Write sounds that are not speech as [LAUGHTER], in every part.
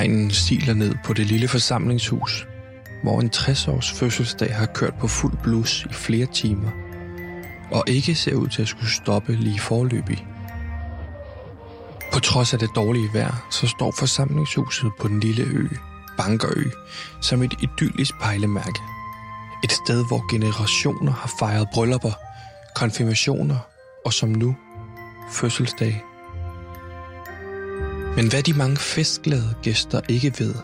Regnen stiler ned på det lille forsamlingshus, hvor en 60-års fødselsdag har kørt på fuld blus i flere timer, og ikke ser ud til at skulle stoppe lige forløbig. På trods af det dårlige vejr, så står forsamlingshuset på den lille ø, Bankerø, som et idyllisk pejlemærke. Et sted, hvor generationer har fejret bryllupper, konfirmationer og som nu, fødselsdag. Men hvad de mange festglade gæster ikke ved,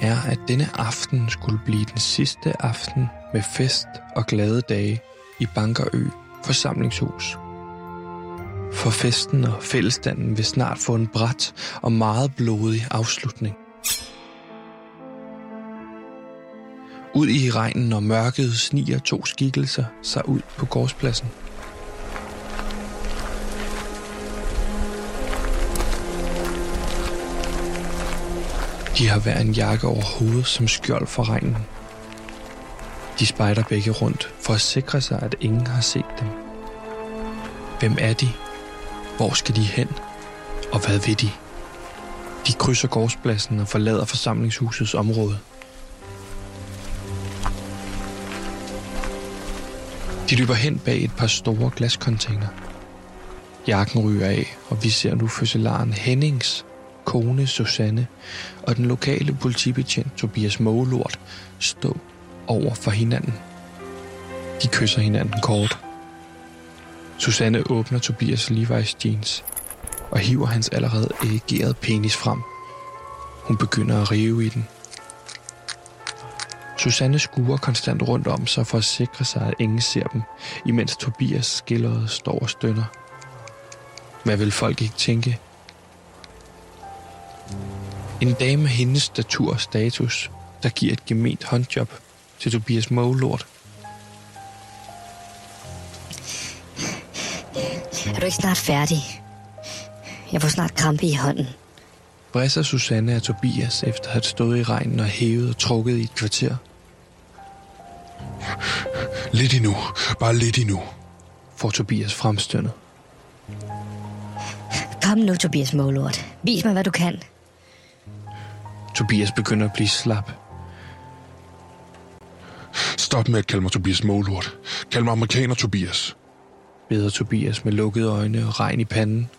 er, at denne aften skulle blive den sidste aften med fest og glade dage i Bankerø forsamlingshus. For festen og fællestanden vil snart få en bræt og meget blodig afslutning. Ud i regnen og mørket sniger to skikkelser sig ud på gårdspladsen. De har hver en jakke over hovedet som skjold for regnen. De spejder begge rundt for at sikre sig, at ingen har set dem. Hvem er de? Hvor skal de hen? Og hvad vil de? De krydser gårdspladsen og forlader forsamlingshusets område. De løber hen bag et par store glascontainer. Jakken ryger af, og vi ser nu fødselaren Hennings, kone Susanne og den lokale politibetjent Tobias Målort stå over for hinanden. De kysser hinanden kort. Susanne åbner Tobias Levi's jeans og hiver hans allerede ægerede penis frem. Hun begynder at rive i den. Susanne skuer konstant rundt om sig for at sikre sig, at ingen ser dem, imens Tobias skilleret står og stønner. Hvad vil folk ikke tænke? En dame med hendes statur og status, der giver et gement håndjob til Tobias Målort. Er du ikke snart færdig? Jeg får snart krampe i hånden. Bræsser Susanne af Tobias efter at have stået i regnen og hævet og trukket i et kvarter. Lidt endnu. Bare lidt endnu. Får Tobias fremstønnet. Kom nu, Tobias Målort. Vis mig, hvad du kan. Tobias begynder at blive slap. Stop med at kalde mig Tobias Målort. Kald mig amerikaner Tobias. beder Tobias med lukkede øjne og regn i panden.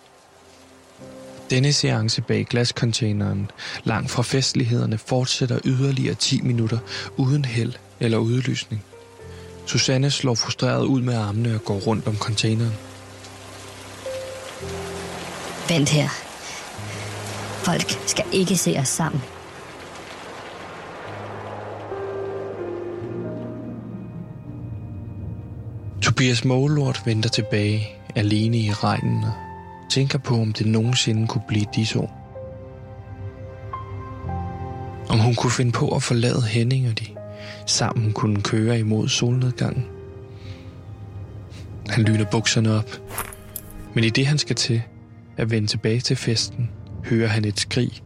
Denne seance bag glascontaineren, langt fra festlighederne, fortsætter yderligere 10 minutter uden held eller udlysning. Susanne slår frustreret ud med armene og går rundt om containeren. Vent her. Folk skal ikke se os sammen. Tobias Målort venter tilbage, alene i regnen, og tænker på, om det nogensinde kunne blive de to. Om hun kunne finde på at forlade Henning, og de sammen kunne køre imod solnedgangen. Han lyner bukserne op, men i det han skal til at vende tilbage til festen, hører han et skrig.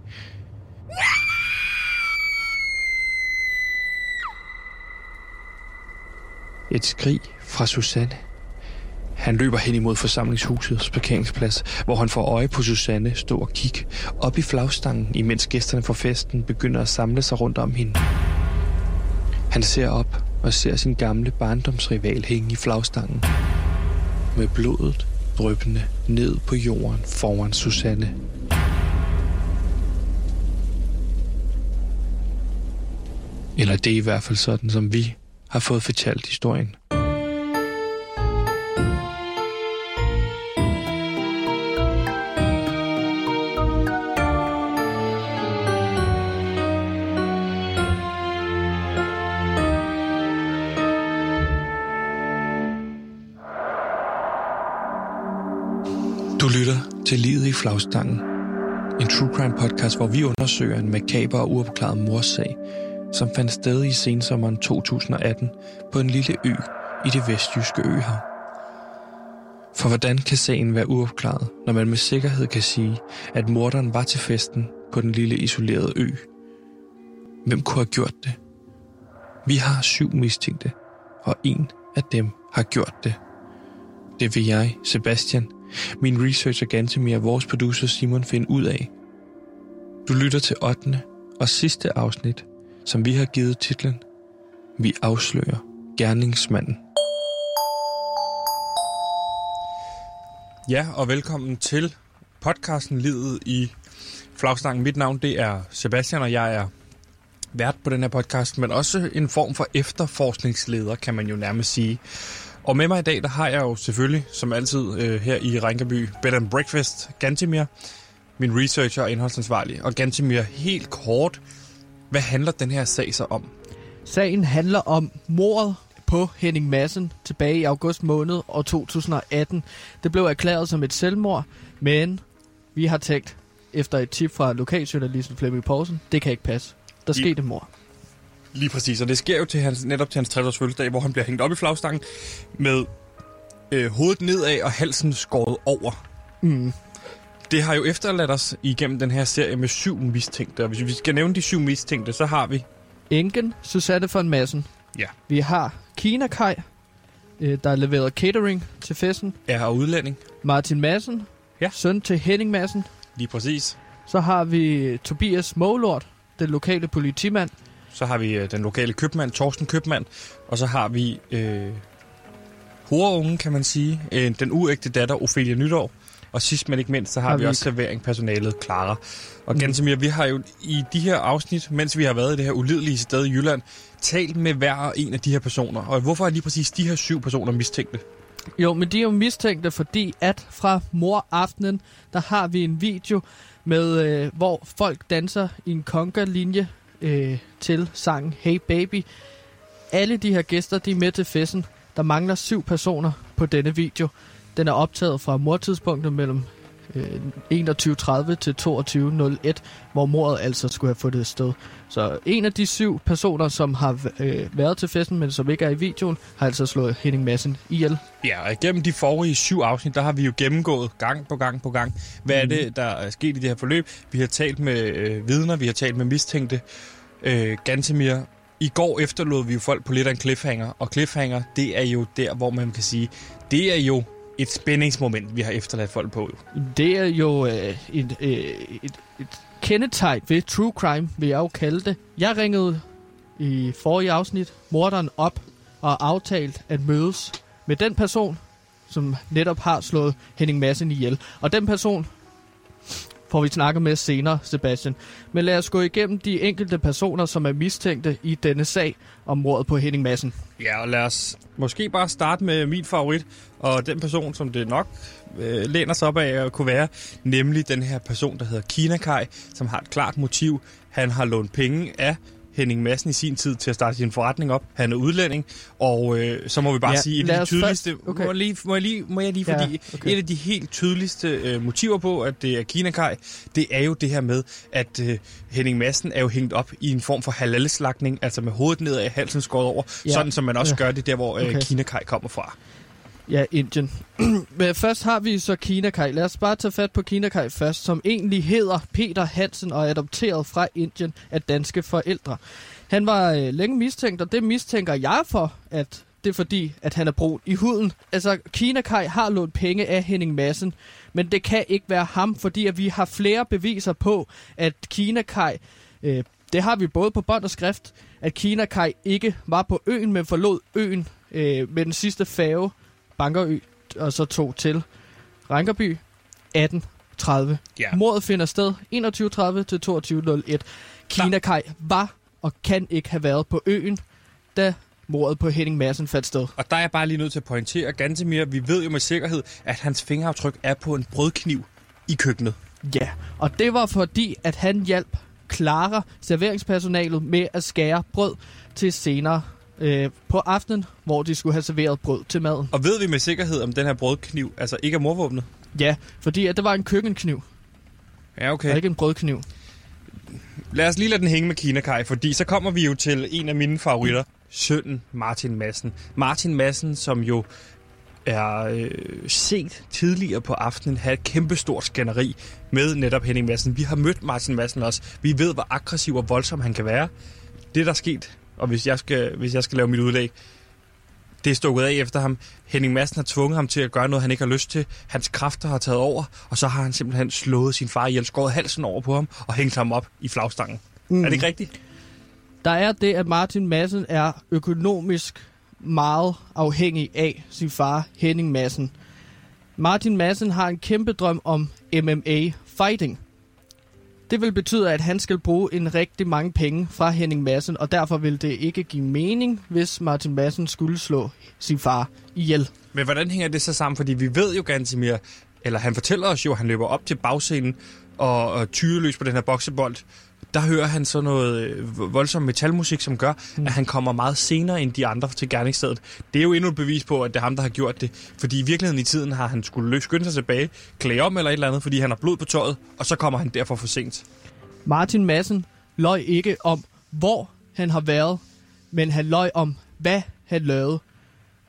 Et skrig fra Susanne. Han løber hen imod forsamlingshusets parkeringsplads, hvor han får øje på Susanne stå og kigge op i flagstangen, imens gæsterne fra festen begynder at samle sig rundt om hende. Han ser op og ser sin gamle barndomsrival hænge i flagstangen. Med blodet dryppende ned på jorden foran Susanne. Eller det er i hvert fald sådan, som vi har fået fortalt historien. Til Livet i flagstangen. En true crime podcast, hvor vi undersøger en makaber og uopklaret morsag, som fandt sted i sensommeren 2018 på en lille ø i det vestjyske øhav. For hvordan kan sagen være uopklaret, når man med sikkerhed kan sige, at morderen var til festen på den lille isolerede ø? Hvem kunne have gjort det? Vi har syv mistænkte, og en af dem har gjort det. Det vil jeg, Sebastian, min researcher Gantemir og vores producer Simon finder ud af. Du lytter til 8. og sidste afsnit, som vi har givet titlen Vi afslører gerningsmanden. Ja, og velkommen til podcasten Livet i flagstangen. Mit navn det er Sebastian, og jeg er vært på den her podcast, men også en form for efterforskningsleder, kan man jo nærmest sige. Og med mig i dag, der har jeg jo selvfølgelig, som altid øh, her i Rinkaby, Bed and Breakfast, Gantimir, min researcher og indholdsansvarlig. Og Gantimir, helt kort, hvad handler den her sag så om? Sagen handler om mordet på Henning Madsen tilbage i august måned år 2018. Det blev erklæret som et selvmord, men vi har tænkt, efter et tip fra lokaljournalisten Flemming Poulsen, det kan ikke passe. Der I- skete et mord. Lige præcis, og det sker jo til hans, netop til hans 60 års fødselsdag, hvor han bliver hængt op i flagstangen med øh, hovedet nedad og halsen skåret over. Mm. Det har jo efterladt os igennem den her serie med syv mistænkte, og hvis vi skal nævne de syv mistænkte, så har vi... Enken, Susanne von Madsen. Ja. Vi har Kina Kai, øh, der leverede catering til festen. Er og udlænding. Martin Madsen, Ja. søn til Henning Madsen. Lige præcis. Så har vi Tobias Målort, den lokale politimand. Så har vi øh, den lokale købmand, Torsten Købmand. Og så har vi øh, horungen, kan man sige. Øh, den uægte datter, Ophelia Nytår. Og sidst men ikke mindst, så har, Har vi vi også serveringpersonalet, Clara. Og Mm. Gansimir, vi har jo i de her afsnit, mens vi har været i det her ulidelige sted i Jylland, talt med hver en af de her personer. Og hvorfor er lige præcis de her syv personer mistænkte? Jo, men de er jo mistænkte, fordi at fra moraftenen, der har vi en video, med øh, hvor folk danser i en conga-linje øh, til sangen Hey Baby. Alle de her gæster, de er med til festen. Der mangler syv personer på denne video. Den er optaget fra mortidspunktet mellem 21.30 til 22.01, hvor mordet altså skulle have fundet sted. Så en af de syv personer, som har øh, været til festen, men som ikke er i videoen, har altså slået Henning Madsen ihjel. Ja, og igennem de forrige syv afsnit, der har vi jo gennemgået gang på gang på gang, hvad er det, der er sket i det her forløb. Vi har talt med øh, vidner, vi har talt med mistænkte. Øh, Gantemir, i går efterlod vi jo folk på lidt af en cliffhanger, og cliffhanger, det er jo der, hvor man kan sige, det er jo et spændingsmoment, vi har efterladt folk på. Det er jo øh, et, øh, et, et kendetegn ved true crime, vil jeg jo kalde det. Jeg ringede i forrige afsnit morderen op og aftalt at mødes med den person, som netop har slået Henning Madsen ihjel. Og den person får vi snakket med senere, Sebastian. Men lad os gå igennem de enkelte personer, som er mistænkte i denne sag om mordet på Henning Madsen. Ja, og lad os måske bare starte med min favorit, og den person, som det nok øh, læner sig op af at kunne være, nemlig den her person, der hedder Kina Kai, som har et klart motiv. Han har lånt penge af Henning Madsen i sin tid til at starte sin forretning op. Han er udlænding, og øh, så må vi bare Ja, sige, et af de tydeligste, først- okay. må, jeg lige, må, jeg lige, må jeg lige, Ja, fordi okay. et af de helt tydeligste øh, motiver på, at det er Kina Kai, det er jo det her med, at øh, Henning Madsen er jo hængt op i en form for halalslagning, altså med hovedet nedad af halsen skåret over, Ja. sådan som man også Ja. gør det der, hvor øh, Okay. Kina Kai kommer fra. Ja, Indien. [CLEARS THROAT] Men først har vi så Kina Kai. Lad os bare tage fat på Kina Kai først, som egentlig hedder Peter Hansen og er adopteret fra Indien af danske forældre. Han var øh, længe mistænkt, og det mistænker jeg for, at det er fordi, at han er brun i huden. Altså, Kina Kai har lånt penge af Henning Madsen, men det kan ikke være ham, fordi at vi har flere beviser på, at Kina Kai, øh, det har vi både på bånd og skrift, at Kina Kai ikke var på øen, men forlod øen øh, med den sidste færge, Bankerø, og så tog til Rankerby 18.30. Ja. Mordet finder sted 21.30 til 22.01. Kina Kai var og kan ikke have været på øen, da mordet på Henning Madsen fandt sted. Og der er jeg bare lige nødt til at pointere, Gantemir, vi ved jo med sikkerhed, at hans fingeraftryk er på en brødkniv i køkkenet. Ja, og det var fordi, at han hjalp Clara, serveringspersonalet, med at skære brød til senere øh, på aftenen, hvor de skulle have serveret brød til maden. Og ved vi med sikkerhed, om den her brødkniv altså ikke er morvåbnet? Ja, fordi at det var en køkkenkniv, Ja, okay. og ikke en brødkniv. Lad os lige lade den hænge med Kinakaj, fordi så kommer vi jo til en af mine favoritter. Sønnen Martin Madsen. Martin Madsen, som jo er øh, set tidligere på aftenen have et kæmpestort skænderi med netop Henning Madsen. Vi har mødt Martin Madsen også. Vi ved, hvor aggressiv og voldsom han kan være. Det, der er sket, og hvis jeg skal, hvis jeg skal lave mit udlæg, det er stukket af efter ham. Henning Madsen har tvunget ham til at gøre noget, han ikke har lyst til. Hans kræfter har taget over, og så har han simpelthen slået sin far ihjel, skåret halsen over på ham og hængt ham op i flagstangen. Mm. Er det ikke rigtigt? Der er det, at Martin Madsen er økonomisk meget afhængig af sin far, Henning Madsen. Martin Madsen har en kæmpe drøm om MMA fighting. Det vil betyde, at han skal bruge en rigtig mange penge fra Henning Madsen, og derfor vil det ikke give mening, hvis Martin Madsen skulle slå sin far ihjel. Men hvordan hænger det så sammen? Fordi vi ved jo ganske mere, eller han fortæller os jo, at han løber op til bagscenen og, og tyreløs på den her boksebold der hører han så noget øh, voldsom metalmusik, som gør, mm. at han kommer meget senere end de andre til gerningsstedet. Det er jo endnu et bevis på, at det er ham, der har gjort det. Fordi i virkeligheden i tiden har han skulle skynde sig tilbage, klæde om eller et eller andet, fordi han har blod på tøjet, og så kommer han derfor for sent. Martin Madsen løj ikke om, hvor han har været, men han løj om, hvad han lavede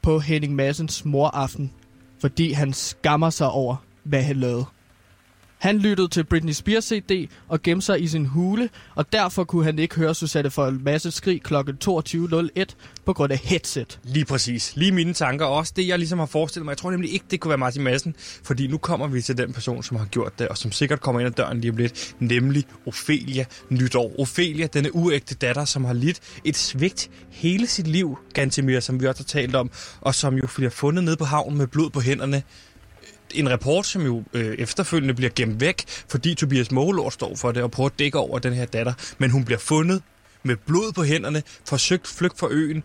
på Henning Madsens moraften, fordi han skammer sig over, hvad han lavede. Han lyttede til Britney Spears CD og gemte sig i sin hule, og derfor kunne han ikke høre Susanne for en masse skrig kl. 22.01 på grund af headset. Lige præcis. Lige mine tanker. Også det, jeg ligesom har forestillet mig. Jeg tror nemlig ikke, det kunne være Martin Madsen, fordi nu kommer vi til den person, som har gjort det, og som sikkert kommer ind ad døren lige om lidt, nemlig Ophelia Nytår. Ophelia, denne uægte datter, som har lidt et svigt hele sit liv, Gantemir, som vi også har talt om, og som jo bliver fundet nede på havnen med blod på hænderne en rapport, som jo øh, efterfølgende bliver gemt væk, fordi Tobias Målår står for det og prøver at dække over den her datter. Men hun bliver fundet med blod på hænderne, forsøgt flygt fra øen,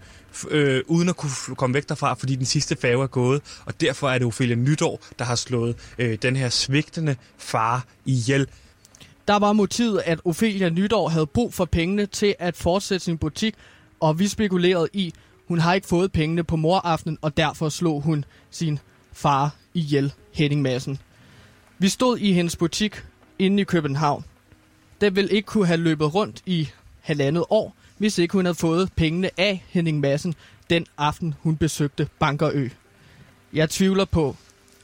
øh, uden at kunne komme væk derfra, fordi den sidste færge er gået. Og derfor er det Ophelia Nytår, der har slået øh, den her svigtende far ihjel. Der var motivet, at Ophelia Nytår havde brug for pengene til at fortsætte sin butik, og vi spekulerede i, hun har ikke fået pengene på moraftenen, og derfor slog hun sin far ihjel. Henning Madsen. Vi stod i hendes butik inde i København. Den ville ikke kunne have løbet rundt i halvandet år, hvis ikke hun havde fået pengene af Henning Madsen den aften, hun besøgte Bankerø. Jeg tvivler på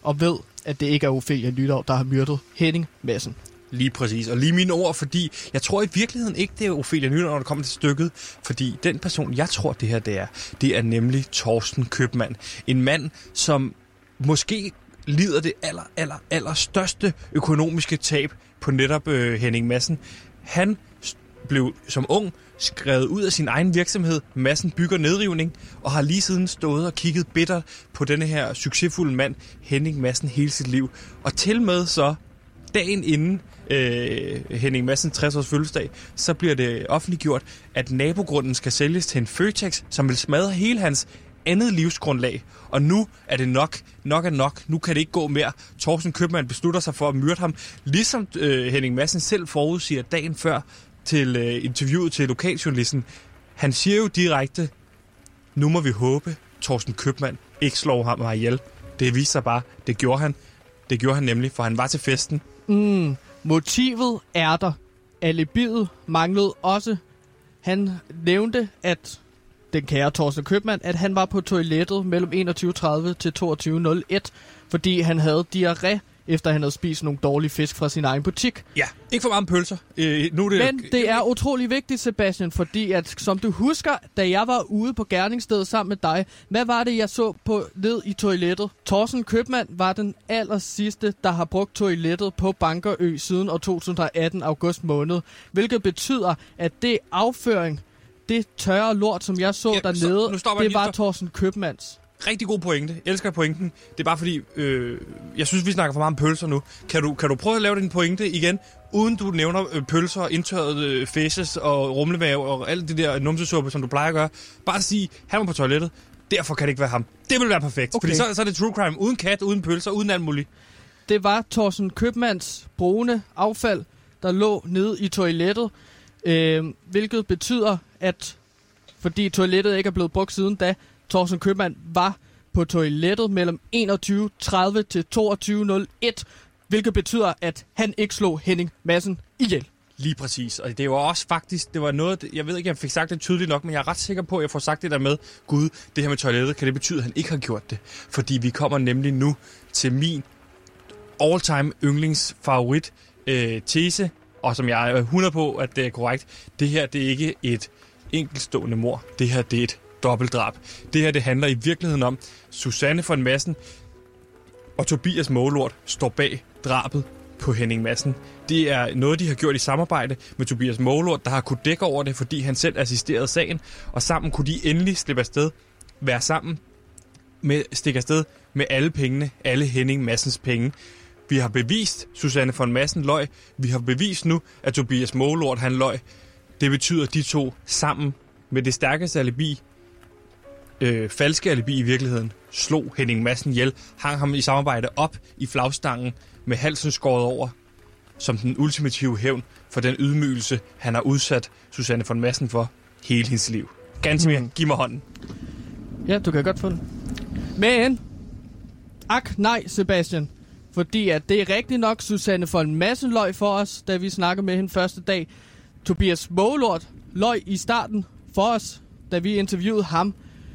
og ved, at det ikke er Ophelia Nytår, der har myrdet Henning Madsen. Lige præcis. Og lige mine ord, fordi jeg tror i virkeligheden ikke, det er Ophelia Nytår, når det kommer til stykket. Fordi den person, jeg tror, det her det er, det er nemlig Torsten Købmand. En mand, som måske lider det aller, aller, aller største økonomiske tab på netop øh, Henning Madsen. Han blev som ung skrevet ud af sin egen virksomhed, Massen Bygger Nedrivning, og har lige siden stået og kigget bitter på denne her succesfulde mand, Henning Madsen, hele sit liv. Og til med så dagen inden øh, Henning Madsens 60 års fødselsdag, så bliver det offentliggjort, at nabogrunden skal sælges til en Føtex, som vil smadre hele hans andet livsgrundlag. Og nu er det nok. Nok er nok. Nu kan det ikke gå mere. Thorsten Købmann beslutter sig for at myrde ham. Ligesom øh, Henning Madsen selv forudsiger dagen før til øh, interviewet til lokaljournalisten. Han siger jo direkte, nu må vi håbe, Thorsten Købmann ikke slår ham ihjel. Det viser sig bare, det gjorde han. Det gjorde han nemlig, for han var til festen. Mm, motivet er der. Alibiet manglede også. Han nævnte, at den kære Thorsten Købmann, at han var på toilettet mellem 21.30 til 22.01, fordi han havde diarré efter han havde spist nogle dårlige fisk fra sin egen butik. Ja, ikke for mange pølser. Øh, nu er det... Men det er utrolig vigtigt, Sebastian, fordi at, som du husker, da jeg var ude på gerningsstedet sammen med dig, hvad var det, jeg så på ned i toilettet? Thorsten Købmann var den aller sidste, der har brugt toilettet på Bankerø siden år 2018 august måned, hvilket betyder, at det afføring, det tørre lort, som jeg så ja, dernede, så, det var Thorsten Købmanns. Rigtig god pointe. Elsker pointen. Det er bare fordi, øh, jeg synes, vi snakker for meget om pølser nu. Kan du, kan du prøve at lave din pointe igen, uden du nævner øh, pølser, indtørrede øh, faces og rumlemave og alt det der numsesuppe, som du plejer at gøre. Bare sige, han var på toilettet. Derfor kan det ikke være ham. Det vil være perfekt. Okay. Fordi så, så er det true crime. Uden kat, uden pølser, uden alt muligt. Det var Thorsten Købmanns brune affald, der lå nede i toilettet. Øh, hvilket betyder, at fordi toilettet ikke er blevet brugt siden da, Thorsten Købmann var på toilettet mellem 21.30 til 22.01, hvilket betyder, at han ikke slog Henning Madsen ihjel. Lige præcis. Og det var også faktisk, det var noget, jeg ved ikke, jeg fik sagt det tydeligt nok, men jeg er ret sikker på, at jeg får sagt det der med, Gud, det her med toilettet, kan det betyde, at han ikke har gjort det? Fordi vi kommer nemlig nu til min all-time yndlingsfavorit øh, tese, og som jeg er 100 på, at det er korrekt, det her det er ikke et enkeltstående mor. Det her det er et dobbeltdrab. Det her det handler i virkeligheden om, Susanne von Massen og Tobias Målort står bag drabet på Henning Madsen. Det er noget, de har gjort i samarbejde med Tobias Målort, der har kunne dække over det, fordi han selv assisterede sagen, og sammen kunne de endelig slippe afsted, være sammen, med, stikke afsted med alle pengene, alle Henning Massens penge. Vi har bevist, Susanne von Massen løg. Vi har bevist nu, at Tobias Målort han løg. Det betyder, at de to sammen med det stærkeste alibi, øh, falske alibi i virkeligheden, slog Henning Madsen ihjel, hang ham i samarbejde op i flagstangen med halsen skåret over, som den ultimative hævn for den ydmygelse, han har udsat Susanne von Massen for hele hendes liv. Ganske mm. giv mig hånden. Ja, du kan godt få den. Men, ak nej, Sebastian. Fordi at det er rigtigt nok, Susanne von Massen løg for os, da vi snakkede med hende første dag. Tobias Målort løg i starten for os, da vi interviewede ham.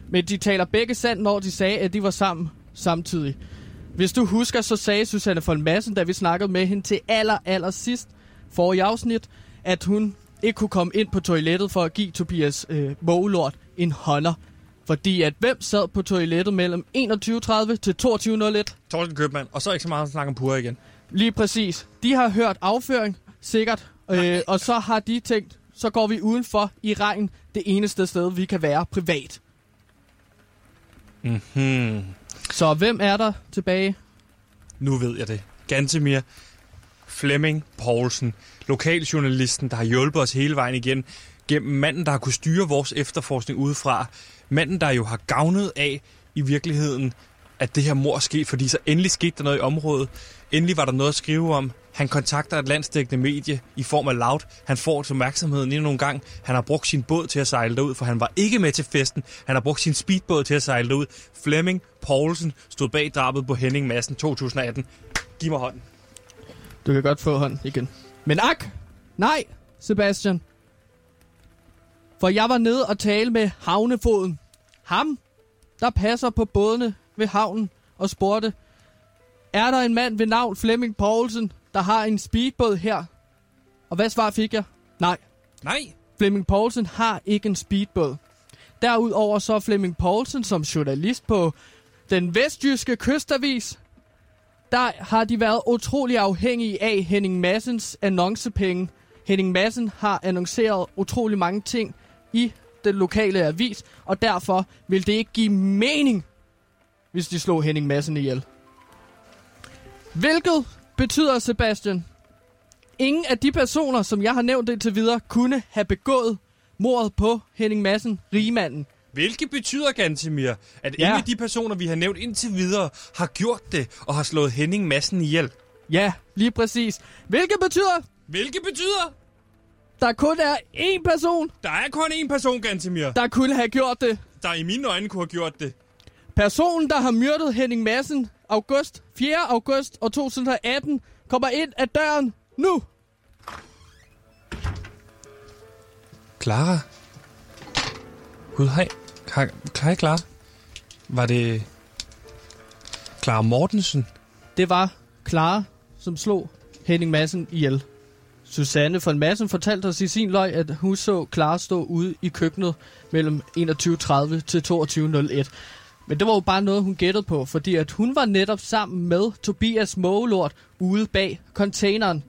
Men de taler begge sandt, når de sagde, at de var sammen samtidig. Hvis du husker, så sagde Susanne von Massen, da vi snakkede med hende til aller, aller sidst for i afsnit, at hun ikke kunne komme ind på toilettet for at give Tobias øh, Målort en hånder. Fordi at hvem sad på toilettet mellem 21.30 til 22.01? Torsten Købmann, og så ikke så meget at snakke om pure igen. Lige præcis. De har hørt afføring, sikkert. Øh, og så har de tænkt, så går vi udenfor i regn det eneste sted, vi kan være privat. Mm-hmm. Så hvem er der tilbage? Nu ved jeg det. Gantemir Flemming Poulsen, lokaljournalisten, der har hjulpet os hele vejen igen, gennem manden, der har kunne styre vores efterforskning udefra. Manden, der jo har gavnet af i virkeligheden, at det her mor skete, fordi så endelig skete der noget i området. Endelig var der noget at skrive om. Han kontakter et landsdækkende medie i form af Loud. Han får opmærksomheden endnu nogle gang. Han har brugt sin båd til at sejle derud, for han var ikke med til festen. Han har brugt sin speedbåd til at sejle derud. Flemming Poulsen stod bag drabet på Henning Madsen 2018. Giv mig hånden. Du kan godt få hånden igen. Men ak! Nej, Sebastian. For jeg var nede og tale med havnefoden. Ham, der passer på bådene ved havnen og spurgte, er der en mand ved navn Flemming Poulsen, der har en speedbåd her? Og hvad svar fik jeg? Nej. Nej. Flemming Poulsen har ikke en speedbåd. Derudover så er Flemming Poulsen som journalist på den vestjyske kystavis. Der har de været utrolig afhængige af Henning Massens annoncepenge. Henning Massen har annonceret utrolig mange ting i den lokale avis, og derfor vil det ikke give mening, hvis de slog Henning Madsen ihjel. Hvilket betyder, Sebastian, ingen af de personer, som jeg har nævnt indtil videre, kunne have begået mordet på Henning Madsen, rigmanden. Hvilket betyder, Gantemir, at ja. ingen af de personer, vi har nævnt indtil videre, har gjort det og har slået Henning Madsen ihjel. Ja, lige præcis. Hvilket betyder... Hvilket betyder... Der kun er én person. Der er kun én person, Gantemir. Der kunne have gjort det. Der i mine øjne kunne have gjort det. Personen, der har myrdet Henning Madsen august, 4. august og 2018, kommer ind ad døren nu. Clara? Gud, hej. Hej, Clara. Var det Clara Mortensen? Det var Clara, som slog Henning Madsen ihjel. Susanne von Madsen fortalte os i sin løg, at hun så Clara stå ude i køkkenet mellem 21.30 til 22.01. Men det var jo bare noget, hun gættede på, fordi at hun var netop sammen med Tobias Mågelort ude bag containeren.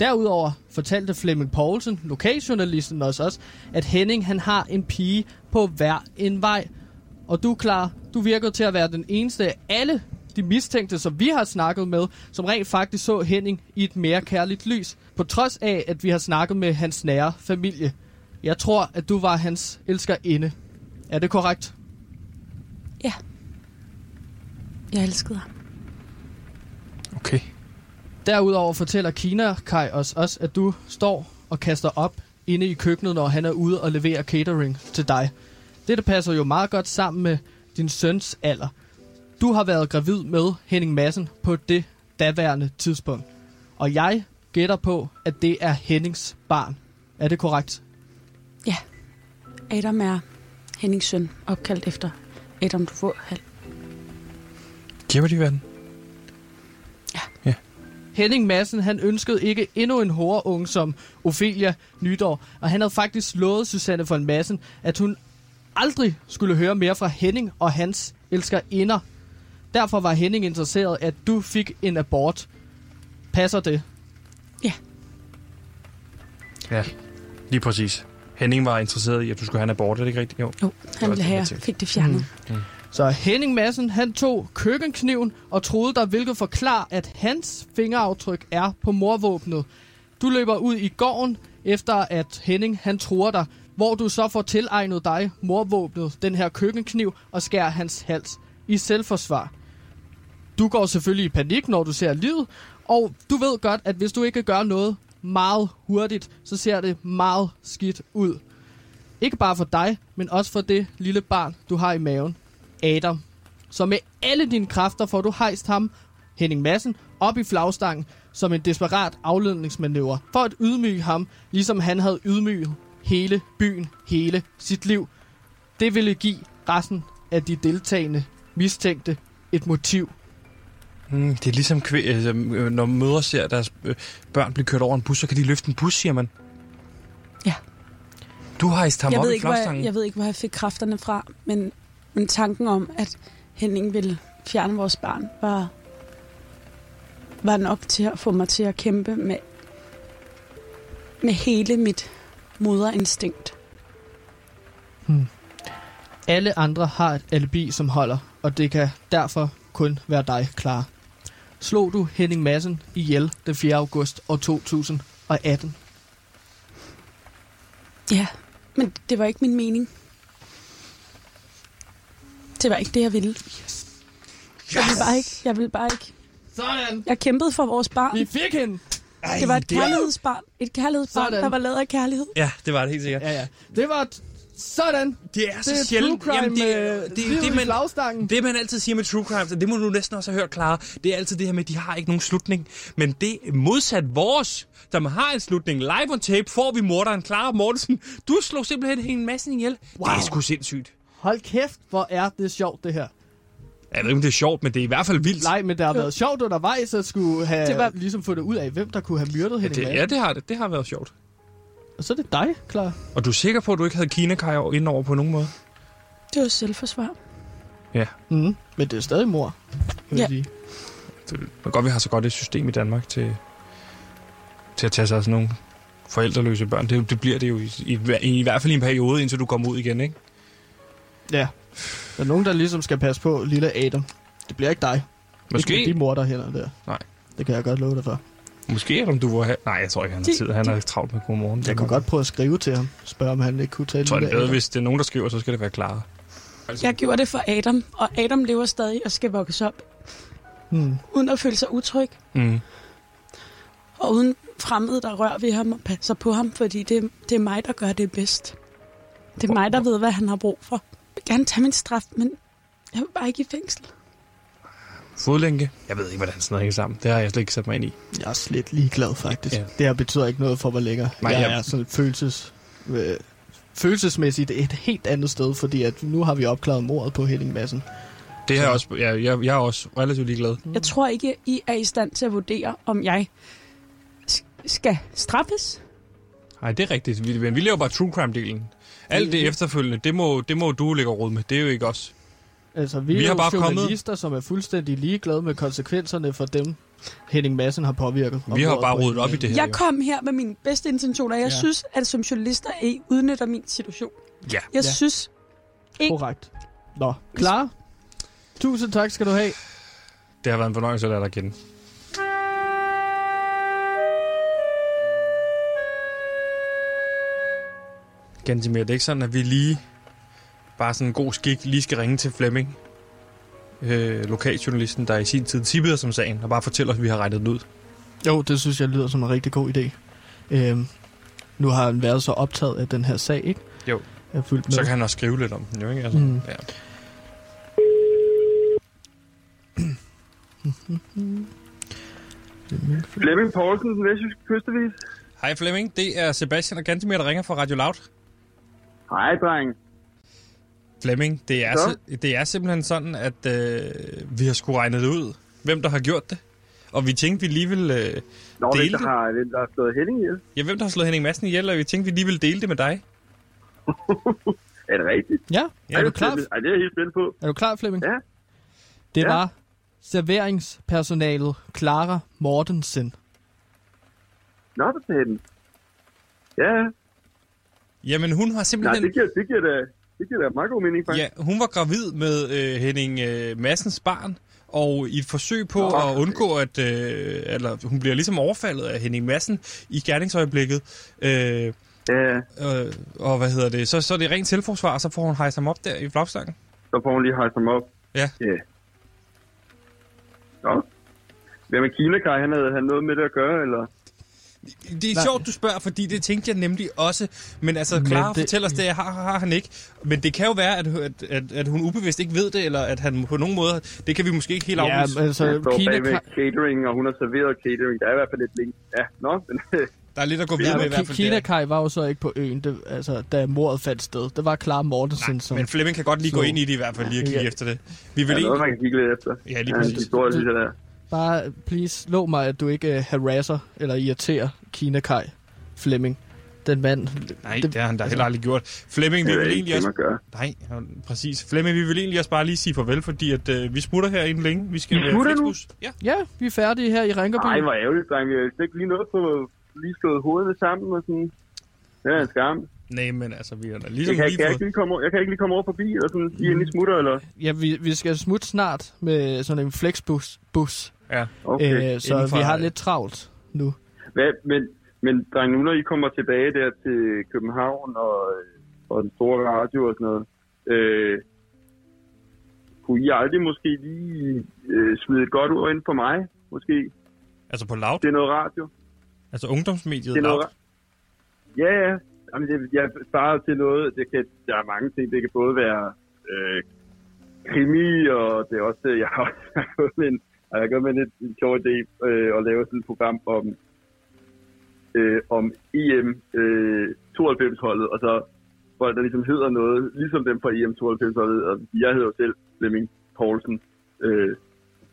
Derudover fortalte Flemming Poulsen, lokaljournalisten også, også, at Henning han har en pige på hver en vej. Og du, klar, du virker til at være den eneste af alle de mistænkte, som vi har snakket med, som rent faktisk så Henning i et mere kærligt lys, på trods af, at vi har snakket med hans nære familie. Jeg tror, at du var hans elskerinde. Er det korrekt? Ja. Jeg elskede ham. Okay. Derudover fortæller Kina Kai os også, at du står og kaster op inde i køkkenet, når han er ude og leverer catering til dig. Dette passer jo meget godt sammen med din søns alder. Du har været gravid med Henning Madsen på det daværende tidspunkt. Og jeg gætter på, at det er Hennings barn. Er det korrekt? Ja. Adam er Hennings søn, opkaldt efter Adam Dufour-hal. Giver de verden? Ja. ja. Henning Madsen, han ønskede ikke endnu en unge som Ophelia Nydår, og han havde faktisk lovet Susanne von Madsen, at hun aldrig skulle høre mere fra Henning og hans elskerinder. Derfor var Henning interesseret, at du fik en abort. Passer det? Ja, lige præcis. Henning var interesseret i, at du skulle have en abort, er det ikke rigtigt? Jo. Jo, han ville det, have, fik det fjernet. Mm. Så Henning Madsen, han tog køkkenkniven og troede dig, hvilket forklarer, at hans fingeraftryk er på morvåbnet. Du løber ud i gården, efter at Henning han tror dig, hvor du så får tilegnet dig morvåbnet, den her køkkenkniv, og skærer hans hals i selvforsvar. Du går selvfølgelig i panik, når du ser livet, og du ved godt, at hvis du ikke gør noget meget hurtigt, så ser det meget skidt ud. Ikke bare for dig, men også for det lille barn, du har i maven. Adam. Så med alle dine kræfter får du hejst ham, Henning Madsen, op i flagstangen som en desperat afledningsmanøvre for at ydmyge ham, ligesom han havde ydmyget hele byen, hele sit liv. Det ville give resten af de deltagende mistænkte et motiv. Mm, det er ligesom, altså, øh, når mødre ser deres øh, børn blive kørt over en bus, så kan de løfte en bus, siger man. Ja. Du har hejst ham Jeg op ved, i ikke, hvor jeg, jeg ved ikke, hvor jeg fik kræfterne fra, men, men tanken om, at Henning ville fjerne vores barn, var, var nok til at få mig til at kæmpe med, med hele mit moderinstinkt. Alle andre har et alibi, som holder, og det kan derfor kun være dig, klar. Slog du Henning Madsen ihjel den 4. august år 2018? Ja, men det var ikke min mening. Det var ikke det, jeg ville. Jeg ville bare ikke. Jeg ville bare ikke. Sådan! Jeg kæmpede for vores barn. Vi fik hende! Ej, Det var et det- kærlighedsbarn. Et kærlighedsbarn, Sådan. der var lavet af kærlighed. Ja, det var det helt sikkert. Ja, ja. Det var... Sådan! Det er så Det er sjældent. true crime Jamen, det, med det, det, det, man, det, man altid siger med true crime, det må du næsten også have hørt, Clara, det er altid det her med, at de har ikke nogen slutning. Men det er modsat vores, som har en slutning. Live on tape får vi morderen Clara Mortensen. Du slog simpelthen en masse ihjel. Wow. Det er sgu sindssygt. Hold kæft, hvor er det sjovt, det her. Jeg ved ikke, om det er sjovt, men det er i hvert fald vildt. Nej, men det har været sjovt undervejs at skulle have Det det var- ligesom fundet ud af, hvem der kunne have myrdet Henning det, Madsen. ja, det har det. Det har været sjovt. Og så er det dig, klar. Og du er sikker på, at du ikke havde Kina Kaj ind over på nogen måde? Det var selvforsvar. Ja. Mm. Men det er stadig mor. vil jeg Ja. sige. Det er godt, vi har så godt et system i Danmark til, til at tage sig af sådan nogle forældreløse børn. Det, det bliver det jo i, i, i, i hvert fald i en periode, indtil du kommer ud igen, ikke? Ja. Der er nogen, der ligesom skal passe på lille Adam. Det bliver ikke dig. Måske, Ikke med de morder hænder der. Nej. Det kan jeg godt love dig for. Måske om du var have... Nej, jeg tror ikke, han har tid. Han er travlt med godmorgen. Jeg kunne godt prøve at skrive til ham. Spørge, om han ikke kunne tage Jeg tror, det lille er bedre, Adam. hvis det er nogen, der skriver, så skal det være klare. Jeg gjorde det for Adam, og Adam lever stadig og skal vokse op, Hmm. uden at føle sig utryg, Mm. og uden fremmede, der rører ved ham og passer på ham, fordi det, det er mig, der gør det bedst. Det er mig, der ved, hvad han har brug for. Jeg vil gerne tage min straf, men jeg vil bare ikke i fængsel. Fodlænke. Jeg ved ikke, hvordan sådan noget hænger sammen. Det har jeg slet ikke sat mig ind i. Jeg er slet ligeglad, faktisk. Ja. Ja. Det her betyder ikke noget for mig længere. Nej, jeg jeg- er sådan følelses, øh, følelsesmæssigt et helt andet sted, fordi at nu har vi opklaret mordet på Henning Madsen. Det har jeg også... Jeg, jeg, jeg er også relativt ligeglad. Jeg tror ikke, I er i stand til at vurdere, om jeg skal straffes. Nej, det er rigtigt. Vi, men vi laver bare true crime-delen. Alt det efterfølgende, det må, det må du lægge råd med. Det er jo ikke os. Altså, vi, Vi er har jo bare kommet- journalister, som er fuldstændig ligeglade med konsekvenserne for dem, Henning Madsen har påvirket. Vi har bare rodet op i det her. Jeg kom her med mine bedste intentioner. Jeg Ja. synes, at som journalister, I udnytter min situation. Ja. Jeg Ja. synes, ikke- Korrekt. Nå, klar? Tusind tak skal du have. Det har været en fornøjelse at lade dig kende. Gantimir, det er ikke sådan, at vi lige, bare sådan en god skik, lige skal ringe til Flemming, øh, lokaljournalisten, der i sin tid tippede os om sagen, og bare fortælle os, at vi har regnet den ud. Jo, det synes jeg lyder som en rigtig god idé. Øhm, nu har han været så optaget af den her sag, ikke? Jo. Jeg er fuldt med. Så kan han også skrive lidt om den, jo ikke? Altså, Mm. ja. Flemming Poulsen, den vestjyske kystevis. Hej Flemming, det er Sebastian og Gantimir, der ringer fra Radio Loud. Hej, dreng. Flemming, det er, det er simpelthen sådan, at øh, vi har sgu regnet det ud, hvem der har gjort det. Og vi tænkte, vi lige ville øh, Nå, dele hvem der det. har, hvem der har slået Henning ihjel? Ja, hvem der har slået Henning Madsen ihjel, og vi tænkte, vi lige ville dele det med dig. [LAUGHS] Er det rigtigt? Ja, Ja, er du det klar? Ej, det er jeg helt spændt på. Er du klar, Flemming? Ja. Det Ja. var serveringspersonalet Clara Mortensen, Nå, for fanden. Ja, ja. Jamen, hun har Nej, simpelthen... det giver, det giver da, det giver da meget god mening, faktisk. Ja, hun var gravid med øh, Henning øh, Massens barn, og i et forsøg på Nå. at undgå, at øh, eller, hun bliver ligesom overfaldet af Henning Madsen i gerningsøjeblikket, øh, Ja, øh, og hvad hedder det, så, så er det rent selvforsvar, og så får hun hejst ham op der i flagstangen. så får hun lige hejst ham op. Ja. Ja. Nå. Hvad med Kina, Kai? Han havde han noget med det at gøre, eller? Det er Nej. sjovt, du spørger, fordi det tænkte jeg nemlig også. Men altså, Clara det- fortæller os det, har, har han ikke. Men det kan jo være, at, at, at, at hun ubevidst ikke ved det, eller at han på nogen måde... Det kan vi måske ikke helt Ja, afvise. altså, Han står Kina, bag med Kai- catering, og hun har serveret catering. Der er i hvert fald lidt link. Ja, nå, men [LAUGHS] Der er lidt at gå videre Ja, med i hvert fald. Kina. Kai var jo så ikke på øen, det, altså, da mordet fandt sted. Det var Clara Mortensen, som... Men Flemming kan godt lige gå Så- ind i det i hvert fald, lige at kigge Ja. efter det. Vi vil der er noget, man kan kigge lidt efter. Ja, lige Ja, en præcis. historie, synes jeg, der. Bare, please, lov mig, at du ikke uh, harasser eller irriterer Kina Kai Flemming. Den mand... Nej, det har han da heller aldrig gjort. Flemming, vi Det er vil ikke egentlig det, også... Nej, præcis. Flemming, vi vil egentlig også bare lige sige farvel, fordi at, øh, vi smutter her inden længe. Vi skal I med smutter nu? Ja. Ja, vi er færdige her i Ringerby. Ej, hvor ærgerligt, dreng. Jeg har ikke lige noget på lige slået hovederne sammen og sådan. Det er en skam. Nej, men altså, vi har da Jeg ligesom kan, lige kan, jeg, ikke lige komme, over- jeg kan ikke lige komme over forbi, eller sådan, i smutter, eller? Ja, vi, vi skal smutte snart med sådan en flexbus. Bus. Ja. Okay. Øh, så inden for- vi har lidt travlt nu. Hvad, men, men dreng, nu når I kommer tilbage der til København og, og den store radio og sådan noget, øh, kunne I aldrig måske lige øh, smide et godt ord ind på mig? Måske. Altså på loud. Det er noget radio. Altså ungdomsmediet Det er noget loud. ra- Ja, ja. Jamen, det, jeg sparer til noget. Det kan, der er mange ting. Det kan både være øh, krimi, og det er også... øh, Jeg har [LAUGHS] også gået med en, jeg gået med en, en sjov idé øh, at lave sådan et program om, øh, om EM øh, 92-holdet, og så hvor der ligesom hedder noget, ligesom dem fra EM 92-holdet, og jeg hedder selv Flemming Poulsen, øh,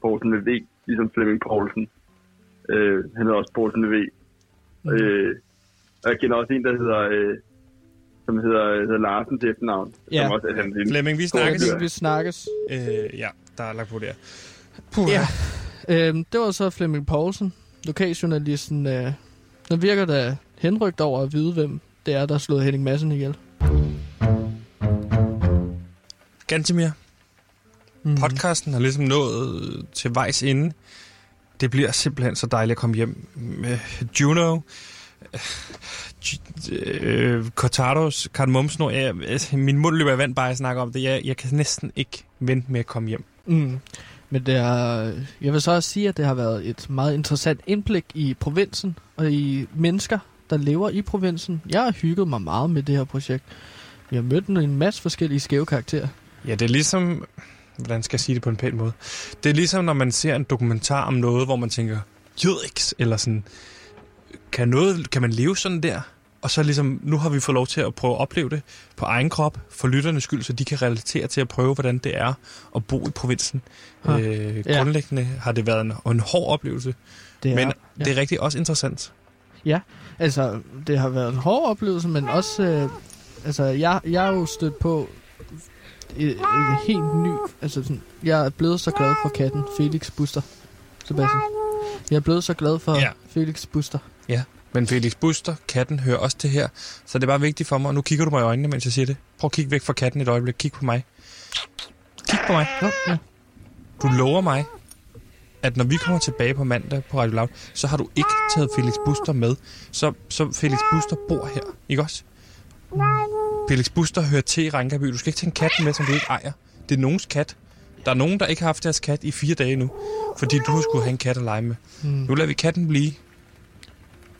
Poulsen med V, ligesom Flemming Poulsen. Øh, han hedder også Poulsen med V. Øh, og jeg kender også en, der hedder, øh, som hedder, hedder Larsen til efternavn. Ja. Som også er. Flemming, vi snakkes. vi, vi snakkes. Øh, ja, der er lagt på der. Puh, Ja. Øhm, det var så Flemming Poulsen, lokaljournalisten. Øh, der virker da henrygt over at vide, hvem det er, der har slået Henning Madsen ihjel. Gantemir, Mm. podcasten har ligesom nået til vejs ende. Det bliver simpelthen så dejligt at komme hjem med Juno, øh, Cortados, Cardamomsnor. Jeg, altså, min mund løber i vand bare at snakke om det. Jeg, jeg kan næsten ikke vente med at komme hjem. Mm. Men det er, jeg vil så også sige, at det har været et meget interessant indblik i provinsen og i mennesker, der lever i provinsen. Jeg har hygget mig meget med det her projekt. Vi har mødt en masse forskellige skæve karakterer. Ja, det er ligesom... Hvordan skal jeg sige det på en pæn måde? Det er ligesom, når man ser en dokumentar om noget, hvor man tænker, jødiks, eller sådan, kan, noget, kan man leve sådan der? Og så ligesom, nu har vi fået lov til at prøve at opleve det på egen krop, for lytternes skyld, så de kan relatere til at prøve, hvordan det er at bo i provinsen. Øh, ja. grundlæggende har det været en, en hård oplevelse, Det er, men ja. det er rigtig også interessant. Altså, det har været en hård oplevelse, men også... Øh, altså, jeg, jeg er jo stødt på et, et helt ny... Altså, sådan, jeg er blevet så glad for katten Felix Buster. Sebastian. Jeg er blevet så glad for Ja. ja. Felix Buster. Men Felix Buster, katten, hører også til her, så det er bare vigtigt for mig, og nu kigger du mig i øjnene, mens jeg siger det. Prøv at kigge væk fra katten et øjeblik. Kig på mig. Kig på mig. Ja. Du lover mig, at når vi kommer tilbage på mandag på Radio Loud, så har du ikke taget Felix Buster med. Så, så Felix Buster bor her, ikke også? Felix Buster hører til i Rankaby. Du skal ikke tage en kat med, som du ikke ejer. Det er nogens kat. Der er nogen, der ikke har haft deres kat i fire dage nu, fordi du har skulle have en kat at lege med. Mm. Nu lader vi katten blive.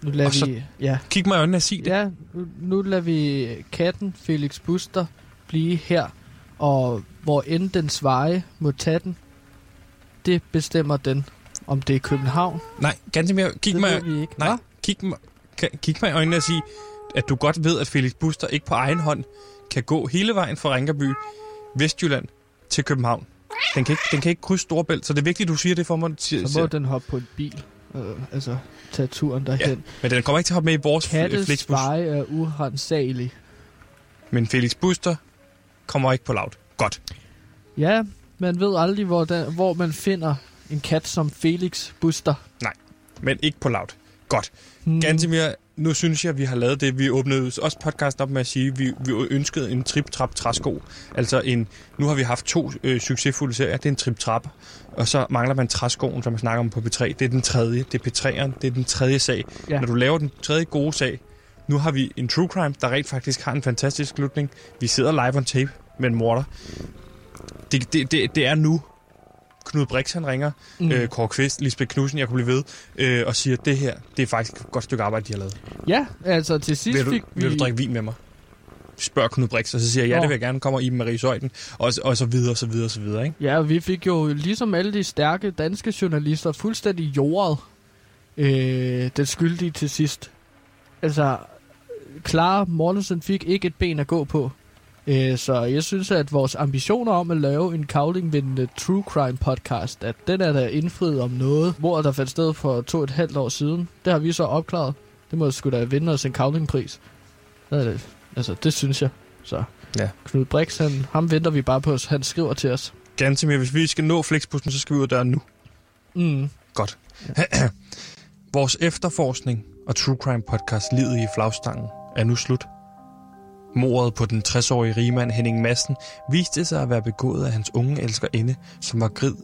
Nu lader Og så- vi... Ja, Kig mig i øjnene og sig det. ja nu, nu lader vi katten Felix Buster blive her. Og hvor end dens veje må tage den, det bestemmer den, om det er København. Nej, ganske mere. Kig det mig, vi ikke. nej, Hva? kig, mig, kig mig i øjnene og sige, at du godt ved, at Felix Buster ikke på egen hånd kan gå hele vejen fra Rinkerby, Vestjylland til København. Den kan ikke, den kan ikke krydse Storebælt, så det er vigtigt, at du siger det for mig. Så må den hoppe på en bil. Øh, altså, tage turen derhen. Ja. Men den kommer ikke til at hoppe med i vores Kattes Flixbus. veje er urensagelige. Men Felix Buster kommer ikke på loud. Godt. Ja, man ved aldrig, hvor, der, hvor man finder en kat som Felix Buster. Men ikke på. Godt. Godt. Hmm. Gantemir, nu synes jeg, at vi har lavet det. Vi åbnede også podcast op med at sige, at vi, vi ønskede en trip-trap træsko. Altså en, nu har vi haft to øh, succesfulde serier. Det er en trip-trap, og så mangler man træskoen, som man snakker om på P3. Det er den tredje. Det er P3'eren. Det er den tredje sag. Ja. Når du laver den tredje gode sag, nu har vi en true crime, der rent faktisk har en fantastisk slutning. Vi sidder live on tape med en morder. Det, det, det, det er nu. Knud Brix, han ringer. Mm. Øh, Kåre Kvist, Lisbeth Knudsen, jeg kunne blive ved, øh, og siger, at det her, det er faktisk et godt stykke arbejde, de har lavet. Ja, altså til sidst Vil du, fik vi... vil du drikke vin med mig? Spørger Knud Brix, og så siger jeg, ja, det vil jeg gerne. Kommer Iben Marie Søjden, og, og så videre, og så videre, og så videre, ikke? Ja, vi fik jo ligesom alle de stærke danske journalister fuldstændig jordet øh, den skyldige til sidst. Altså, Clara Mortensen fik ikke et ben at gå på. Øh, så jeg synes, at vores ambitioner om at lave en kavlingvindende true crime podcast, at den er der indfriet om noget, hvor der fandt sted for to og et halvt år siden. Det har vi så opklaret. Det må sgu da vinde os en kavlingpris. Det er det. Altså, det synes jeg. Så Ja. Knud Brix, han, ham venter vi bare på. Han skriver til os. Ganske mere. Hvis vi skal nå Flexbussen, så skal vi ud af døren nu. Mm. Godt. [CLEARS THROAT] Vores efterforskning og True Crime podcast Livet i flagstangen er nu slut. Mordet på den 60-årige rigmand Henning Madsen viste sig at være begået af hans unge elskerinde, som var grid.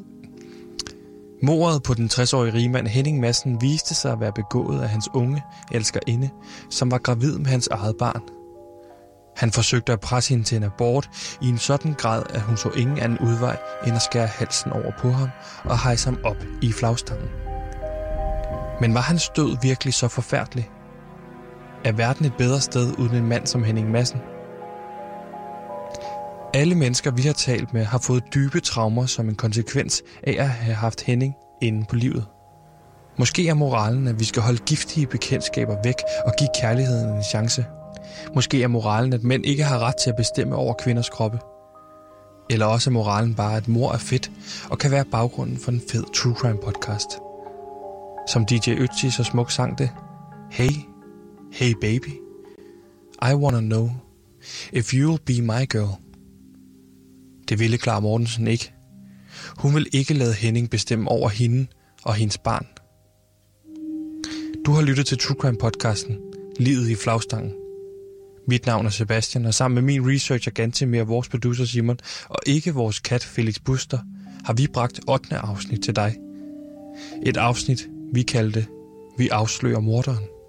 Mordet på den 60-årige rigmand Henning Madsen viste sig at være begået af hans unge elskerinde, som var gravid med hans eget barn. Han forsøgte at presse hende til en abort i en sådan grad, at hun så ingen anden udvej end at skære halsen over på ham og hejse ham op i flagstangen. Men var hans død virkelig så forfærdelig? Er verden et bedre sted uden en mand som Henning Madsen? Alle mennesker, vi har talt med, har fået dybe traumer som en konsekvens af at have haft Henning inde på livet. Måske er moralen, at vi skal holde giftige bekendtskaber væk og give kærligheden en chance. Måske er moralen, at mænd ikke har ret til at bestemme over kvinders kroppe. Eller også er moralen bare, at mor er fedt og kan være baggrunden for en fed true crime podcast. Som DJ Ötzi så smukt sang det. Hey, hey baby, I wanna know if you'll be my girl. Det ville Clara Mortensen ikke. Hun vil ikke lade Henning bestemme over hende og hendes barn. Du har lyttet til True Crime podcasten Livet i flagstangen. Mit navn er Sebastian, og sammen med min researcher Gantemir, vores producer Simon, og ikke vores kat Felix Buster, har vi bragt 8. afsnit til dig. Et afsnit, vi kaldte Vi afslører morderen.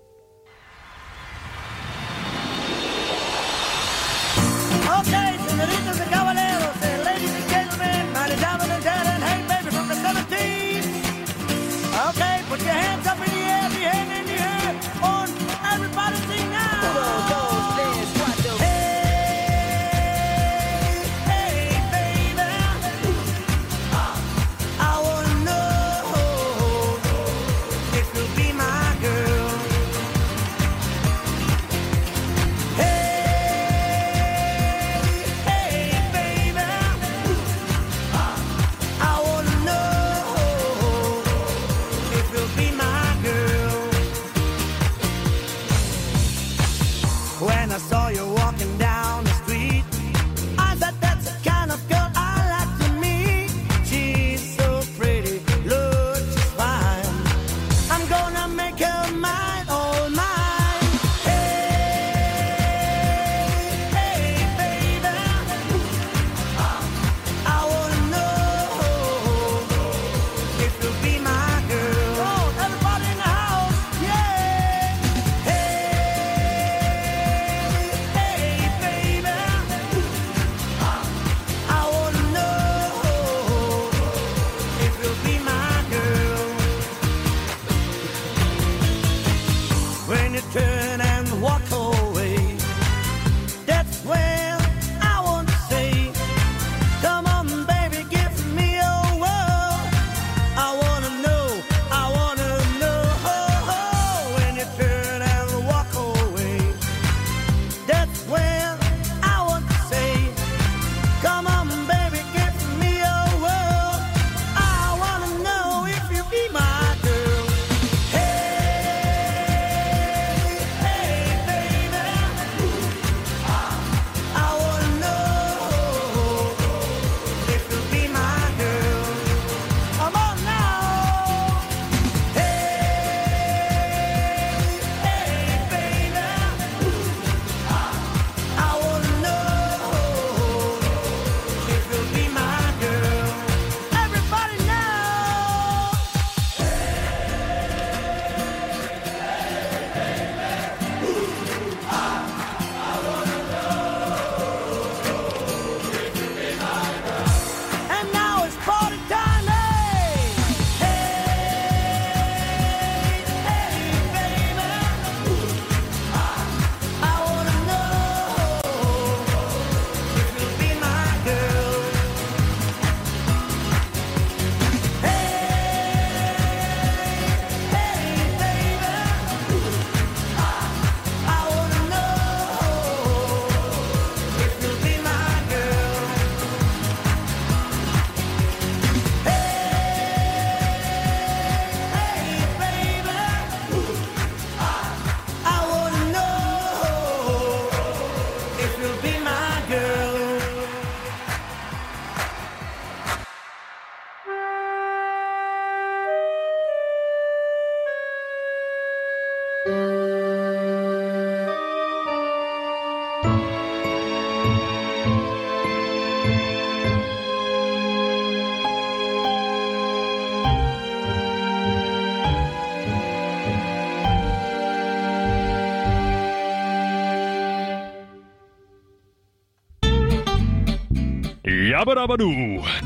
Jabbadabadu.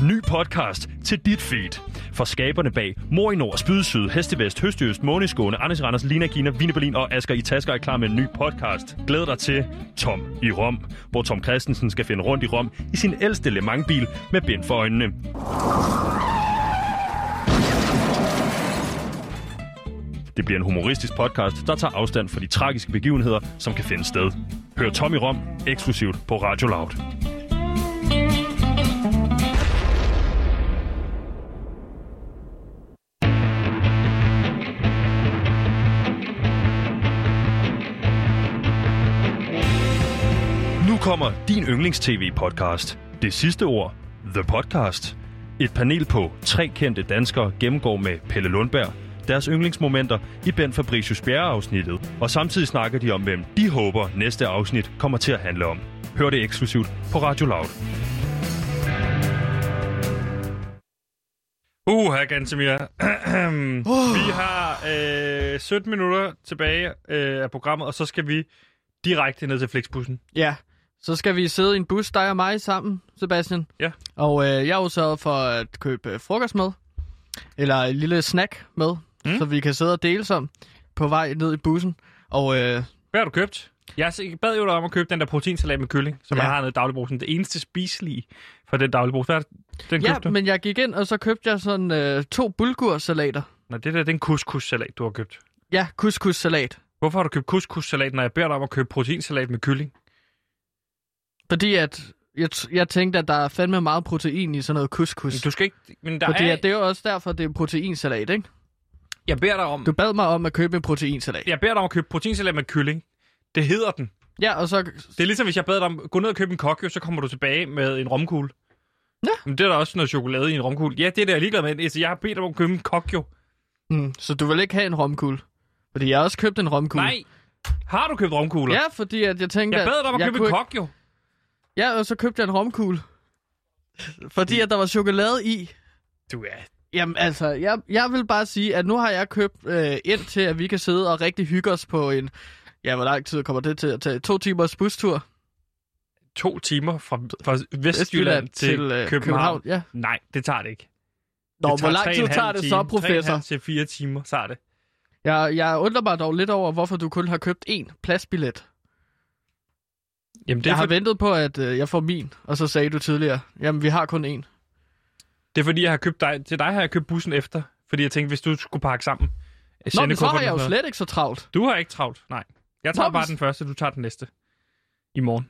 Ny podcast til dit feed. For skaberne bag Mor i Nord, Spyd Syd, Hestevest, Høstøst, Måneskåne, Anders Randers, Lina Kina, Vine Berlin og Asger i Tasker er klar med en ny podcast. Glæd dig til Tom i Rom, hvor Tom Christensen skal finde rundt i Rom i sin ældste Le Mans-bil med bind for øjnene. Det bliver en humoristisk podcast, der tager afstand fra de tragiske begivenheder, som kan finde sted. Hør Tom i Rom eksklusivt på Radio Loud. Nu kommer din yndlings-tv-podcast. Det sidste ord, The Podcast. Et panel på tre kendte danskere gennemgår med Pelle Lundberg deres yndlingsmomenter i Ben Fabricius Bjerre-afsnittet, og samtidig snakker de om, hvem de håber næste afsnit kommer til at handle om. Hør det eksklusivt på Radio Loud. Uh, her Gantemir. [CLEARS THROAT] Vi har øh, 17 minutter tilbage øh, af programmet, og så skal vi direkte ned til Flixbussen. Ja, så skal vi sidde i en bus, dig og mig sammen, Sebastian. Ja. Og øh, jeg har jo sørget for at købe øh, frokost med, eller en lille snack med, Mm. så vi kan sidde og dele som på vej ned i bussen. Og øh, Hvad har du købt? Jeg bad jo dig om at købe den der proteinsalat med kylling, som Ja. jeg har nede i dagligbrugsen. Det eneste spiselige for den dagligbrugsen. Hvad er det, den ja, købte men jeg gik ind, og så købte jeg sådan øh, to bulgursalater. Nej, det der det er en couscous-salat, du har købt. Ja, couscous-salat. Hvorfor har du købt couscous-salat, når jeg beder dig om at købe proteinsalat med kylling? Fordi at jeg, jeg tænkte, at der er fandme meget protein i sådan noget couscous. Du skal ikke... Men der Fordi er, at det er jo også derfor, det er proteinsalat, ikke? jeg beder dig om... Du bad mig om at købe en proteinsalat. Jeg beder dig om at købe proteinsalat med kylling. Det hedder den. Ja, og så... Det er ligesom, hvis jeg bad dig om gå ned og købe en kokjo, så kommer du tilbage med en romkugle. Ja. Men det er der også noget chokolade i en romkugle. Ja, det er det, jeg er ligeglad med. Altså, jeg har bedt dig om at købe en kokjo. Mm, så du vil ikke have en romkugle? Fordi jeg har også købt en romkugle. Nej. Har du købt romkugler? Ja, fordi at jeg tænkte, Jeg bad dig om at købe en ikke- kokjo. Ja, og så købte jeg en romkugle. [LAUGHS] Fordi at der var chokolade i. Du er... Jamen altså, jeg, jeg vil bare sige, at nu har jeg købt øh, ind til, at vi kan sidde og rigtig hygge os på en... Ja, hvor lang tid kommer det til at tage? To timers bustur To timer fra, fra Vestjylland til, til øh, København. København. Ja. Nej, det tager det ikke. Nå, det hvor lang tid tager det time. så, professor? halv til fire timer tager det. Jeg, jeg undrer mig dog lidt over, hvorfor du kun har købt én pladsbillet. Jamen, det Jeg er, har for, ventet på, at øh, jeg får min, og så sagde du tidligere, jamen vi har kun én. det er fordi, jeg har købt dig, til dig har jeg købt bussen efter. Fordi jeg tænkte, hvis du skulle pakke sammen. Nå, sende men så har jeg jo slet ikke så travlt. Du har ikke travlt, nej. Jeg tager Nå, bare men- den første, du tager den næste. I morgen.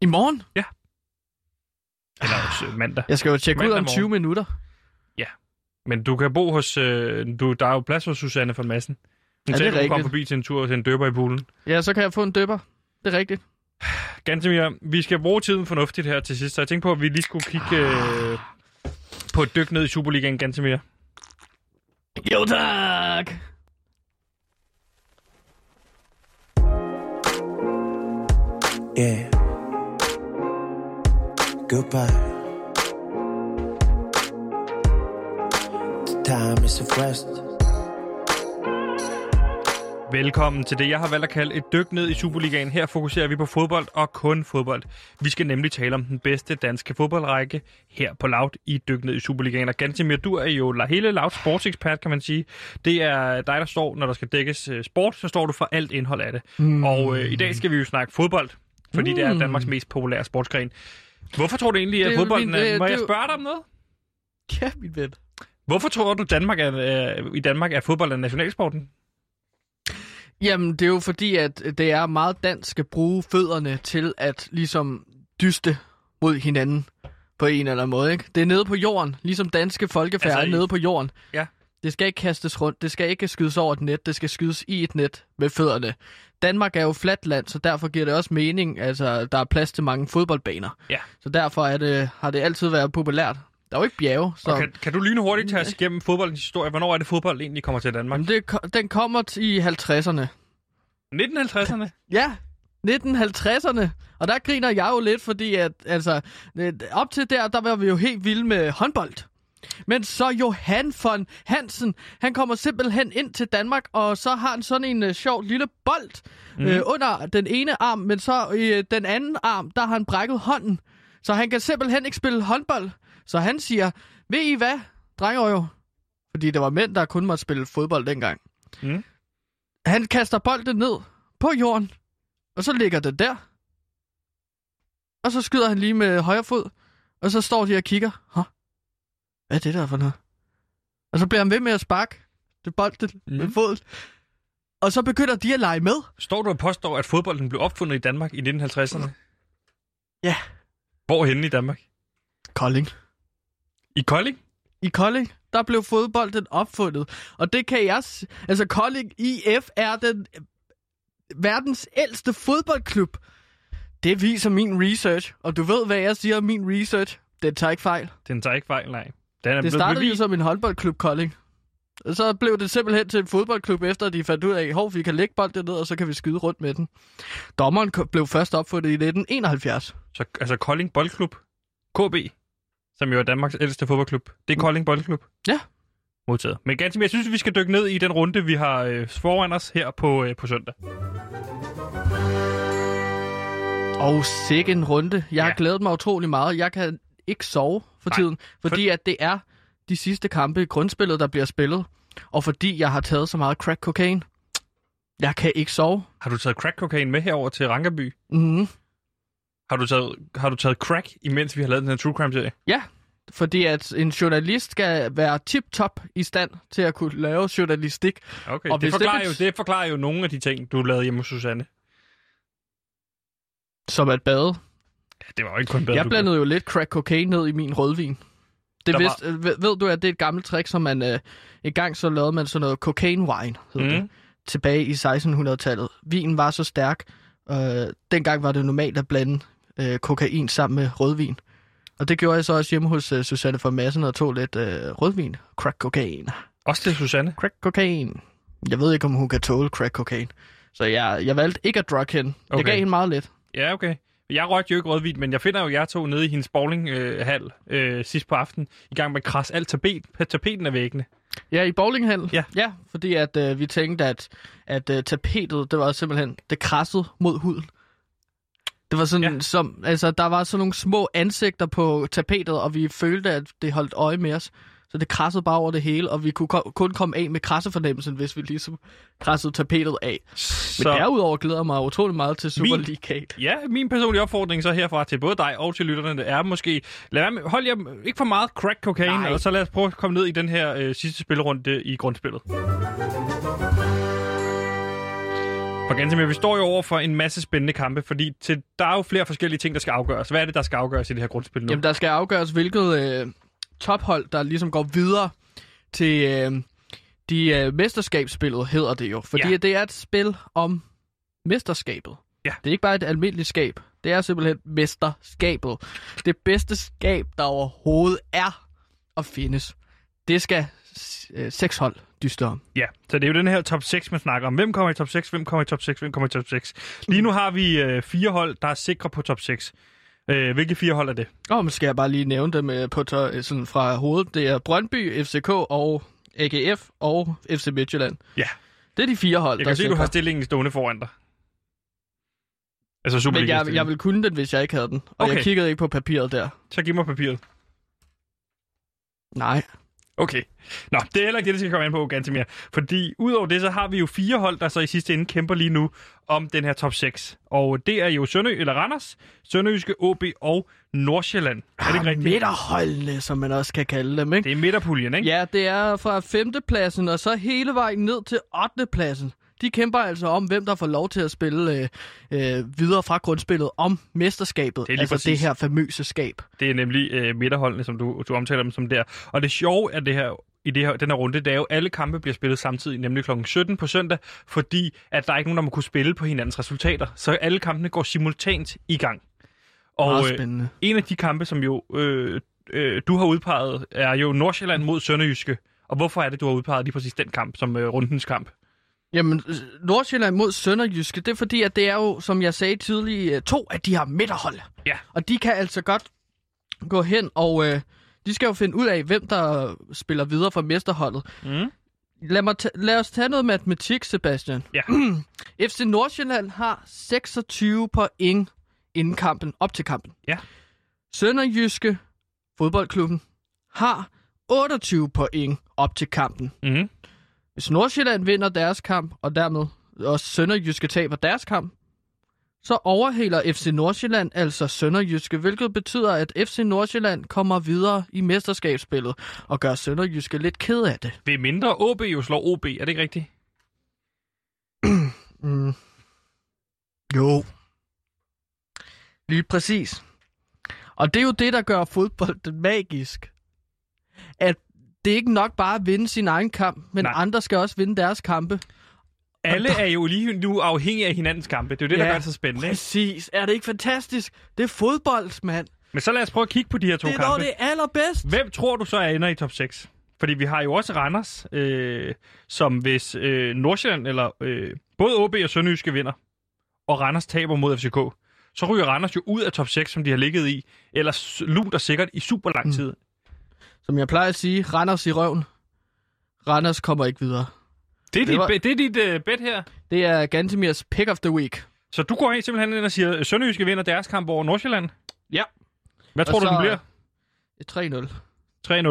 I morgen? Eller øh, mandag. Jeg skal jo tjekke ud Mandag om 20 morgen. minutter. Men du kan bo hos... Øh, du, der er jo plads hos Susanne von Madsen. Hun Ja, det er sagde, du kunne komme rigtigt. forbi til en tur til en døber i poolen. Ja, så kan jeg få en døber. Det er rigtigt. Gantemir, vi skal bruge tiden fornuftigt her til sidst, så jeg tænkte på, at vi lige skulle kigge øh, på et dyk ned i Superligaen, Gantemir. Jo tak! Yeah. Goodbye. The time is of rest. Velkommen til det, jeg har valgt at kalde et dyk ned i Superligaen. Her fokuserer vi på fodbold og kun fodbold. Vi skal nemlig tale om den bedste danske fodboldrække her på Loud i dyk ned i Superligaen. Og Gantemir, du er jo hele Loud sportsekspert, kan man sige. Det er dig, der står, når der skal dækkes øh, sport, så står du for alt indhold af det. Mm. Og øh, i dag skal vi jo snakke fodbold, fordi mm. det er Mm. Danmarks mest populære sportsgren. Hvorfor tror du egentlig, at Det er fodbolden min, er... øh, Må det er jeg spørge dig om noget? Ja, mit ven. Hvorfor tror du, Danmark er, øh, i Danmark er fodbold en nationalsporten? Jamen, det er jo fordi, at det er meget dansk at bruge fødderne til at ligesom dyste mod hinanden på en eller anden måde, ikke? Det er nede på jorden, ligesom danske folkefærd Altså, er nede på jorden. Ja. Det skal ikke kastes rundt, det skal ikke skydes over et net, det skal skydes i et net med fødderne. Danmark er jo fladt land, så derfor giver det også mening, altså der er plads til mange fodboldbaner. Ja. Så derfor er det, har det altid været populært. Der er jo ikke bjerge, så... Og kan, kan du lige hurtigt tage os igennem fodboldens historie? Hvornår er det fodbold egentlig kommer til Danmark? Det, den kommer i 50'erne. 1950'erne? Ja, 1950'erne. Og der griner jeg jo lidt, fordi at, altså, øh, op til der, der var vi jo helt vilde med håndbold. Men så Johan von Hansen, han kommer simpelthen ind til Danmark, og så har han sådan en uh, sjov lille bold mm. øh, under den ene arm, men så i øh, den anden arm, der har han brækket hånden. Så han kan simpelthen ikke spille håndbold. Så han siger, ved I hvad, drenger jo? Fordi det var mænd, der kun måtte spille fodbold dengang. Mm. Han kaster bolden ned på jorden, og så ligger det der. Og så skyder han lige med højre fod, og så står de og kigger. Hå? Hvad er det der for noget? Og så bliver han ved med at sparke det bolden mm. med foden. Og så begynder de at lege med. Står du og påstår, at fodbolden blev opfundet i Danmark i 1950'erne? Ja. Hvor henne i Danmark? Kolding. I Kolding? I Kolding, der blev fodbolden opfundet. Og det kan jeg... s- Altså, Kolding IF er den øh, verdens ældste fodboldklub. Det viser min research. Og du ved, hvad jeg siger om min research. Den tager ikke fejl. Den tager ikke fejl, nej. Den er Det startede jo bevist- som en håndboldklub, Kolding. Og så blev det simpelthen til en fodboldklub, efter de fandt ud af, at vi kan lægge bolden ned, og så kan vi skyde rundt med den. Dommeren blev først opfundet i 1971. Så, altså Kolding Boldklub, KB, som jo er Danmarks ældste fodboldklub. Det er Kolding Boldklub. Ja. Modtaget. Men ganske, jeg synes, vi skal dykke ned i den runde, vi har øh, foran os her på, øh, på søndag. Og sikke en runde. Jeg har Ja. glædet mig utrolig meget. Jeg kan ikke sove for Nej, tiden, fordi at det er de sidste kampe i grundspillet, der bliver spillet. Og fordi jeg har taget så meget crack cocaine. Jeg kan ikke sove. Har du taget crack cocaine med herover til Rankerby? Mm-hmm. Har du taget, har du taget crack, imens vi har lavet den her True Crime-serie? Ja, fordi at en journalist skal være tip-top i stand til at kunne lave journalistik. Okay, Og det, det forklarer bet- jo, det forklarer jo nogle af de ting, du lavede hjemme hos Susanne. Som at bade. Ja, det var jo ikke kun bedre. Jeg blandede jo lidt crack cocaine ned i min rødvin. Det Der vidste, ved, ved du, at det er et gammelt trick, som man... Øh, en gang så lavede man sådan noget cocaine wine, hed mm. det, Mm. tilbage i 1600-tallet. Vinen var så stærk. Øh, dengang var det normalt at blande øh, kokain sammen med rødvin. Og det gjorde jeg så også hjemme hos øh, Susanne for Madsen og tog lidt øh, rødvin. Crack cocaine. Også til Susanne. Crack cocaine. Jeg ved ikke, om hun kan tåle crack cocaine. Så jeg, jeg valgte ikke at drug hende. Okay. Det gav hende meget lidt. Ja, okay. Jeg røgte jo ikke rødvin, men jeg finder jo jer to nede i hendes bowlinghal øh, sidst på aftenen, i gang med at krasse alt tapet, tapeten af væggene. Ja, i bowlinghallen. Ja. ja fordi at øh, vi tænkte, at, at øh, tapetet, det var simpelthen, det krassede mod huden. Det var sådan, ja. Som, altså, der var sådan nogle små ansigter på tapetet, og vi følte, at det holdt øje med os. Så det krassede bare over det hele, og vi kunne ko- kun komme af med krassefornemmelsen, hvis vi ligesom krassede tapetet af. Men Så derudover glæder jeg mig utrolig meget til Super Min- League ja, min personlige opfordring så herfra til både dig og til lytterne, er måske, lad være med, hold jer ikke for meget crack cocaine, Nej. og så lad os prøve at komme ned i den her øh, sidste spillerunde i grundspillet. For ganske mere, vi står jo over for en masse spændende kampe, fordi til, der er jo flere forskellige ting, der skal afgøres. Hvad er det, der skal afgøres i det her grundspil nu? Jamen, der skal afgøres, hvilket øh, tophold, der ligesom går videre til øh, de øh, mesterskabsspillet, hedder det jo. Fordi Ja. det er et spil om mesterskabet. Ja. Det er ikke bare et almindeligt skab. Det er simpelthen mesterskabet. Det bedste skab, der overhovedet er at findes. Det skal øh, seks hold dyste om. Ja, så det er jo den her top 6, man snakker om. Hvem kommer i top 6? Hvem kommer i top 6? Hvem kommer i top 6? Lige nu har vi øh, fire hold, der er sikre på top 6. Øh, hvilke fire hold er det? Og men skal jeg bare lige nævne dem øh, på to, øh, sådan fra hovedet. Det er Brøndby, FCK og AGF og FC Midtjylland. Ja. Det er de fire hold, Jeg der kan se, du har stillingen stående foran dig. Altså Superliga Men jeg, jeg vil kunne den, hvis jeg ikke havde den. Og Okay. jeg kiggede ikke på papiret der. Så giv mig papiret. Nej. Okay. Nå, det er heller ikke det, det skal komme an på, Gantemir. Fordi udover det, så har vi jo fire hold, der så i sidste ende kæmper lige nu om den her top 6. Og det er jo Sønø eller Randers, Sønderjyske, OB og Nordsjælland. Er det ikke rigtigt? Midterholdene, som man også kan kalde dem, ikke? Det er midterpuljen, ikke? Ja, det er fra femtepladsen og så hele vejen ned til 8. pladsen. De kæmper altså om, hvem der får lov til at spille øh, øh, videre fra grundspillet om mesterskabet. Det er altså præcis. det her famøse skab. Det er nemlig øh, midterholdene, som du, du omtaler dem som der. Og det sjove er det her, i det her, den her runde, det er jo, at alle kampe bliver spillet samtidig, nemlig kl. 17 på søndag, fordi at der er ikke nogen, der må kunne spille på hinandens resultater. Så alle kampene går simultant i gang. Og øh, en af de kampe, som jo øh, øh, du har udpeget, er jo Nordsjælland mod Sønderjyske. Og hvorfor er det, du har udpeget lige præcis den kamp som øh, rundens kamp? Jamen, øh, Nordsjælland mod Sønderjyske, det er fordi, at det er jo, som jeg sagde tidligere, øh, to af de her midterhold. Ja. Og de kan altså godt gå hen, og øh, de skal jo finde ud af, hvem der spiller videre for mesterholdet. Mm. Lad, mig ta- lad os tage noget matematik, Sebastian. Ja. [CLEARS THROAT] FC Nordsjælland har 26 point inden kampen, op til kampen. Ja. Sønderjyske fodboldklubben har 28 point op til kampen. Mhm. Hvis Nordsjælland vinder deres kamp, og dermed også Sønderjyske taber deres kamp, så overhaler FC Nordsjælland altså Sønderjyske, hvilket betyder, at FC Nordsjælland kommer videre i mesterskabsspillet og gør Sønderjyske lidt ked af det. Ved mindre OB jo slår OB, er det ikke rigtigt? [CLEARS THROAT] Mm. Jo. Lige præcis. Og det er jo det, der gør fodbold magisk. At det er ikke nok bare at vinde sin egen kamp, men Nej. Andre skal også vinde deres kampe. Alle er jo lige nu afhængige af hinandens kampe. Det er jo det, der Ja, gør det så spændende. Præcis. Er det ikke fantastisk? Det er fodbold, mand. Men så lad os prøve at kigge på de her to Det er kampe. det allerbedst. Hvem tror du så er ender i top 6? Fordi vi har jo også Randers, øh, som hvis øh, Nordsjælland eller øh, både OB og Sønderjyske vinder, og Randers taber mod FCK, så ryger Randers jo ud af top 6, som de har ligget i, eller lunt og sikkert i super lang tid. Som jeg plejer at sige, Randers i røven. Randers kommer ikke videre. Det er Det dit, var- det er dit øh, bet her. Det er Gantemirs pick of the week. Så du går ind simpelthen ind og siger, at Sønderjyske vinder deres kamp over Nordsjælland. Ja. Hvad tror Og du, så- den bliver? 3-0.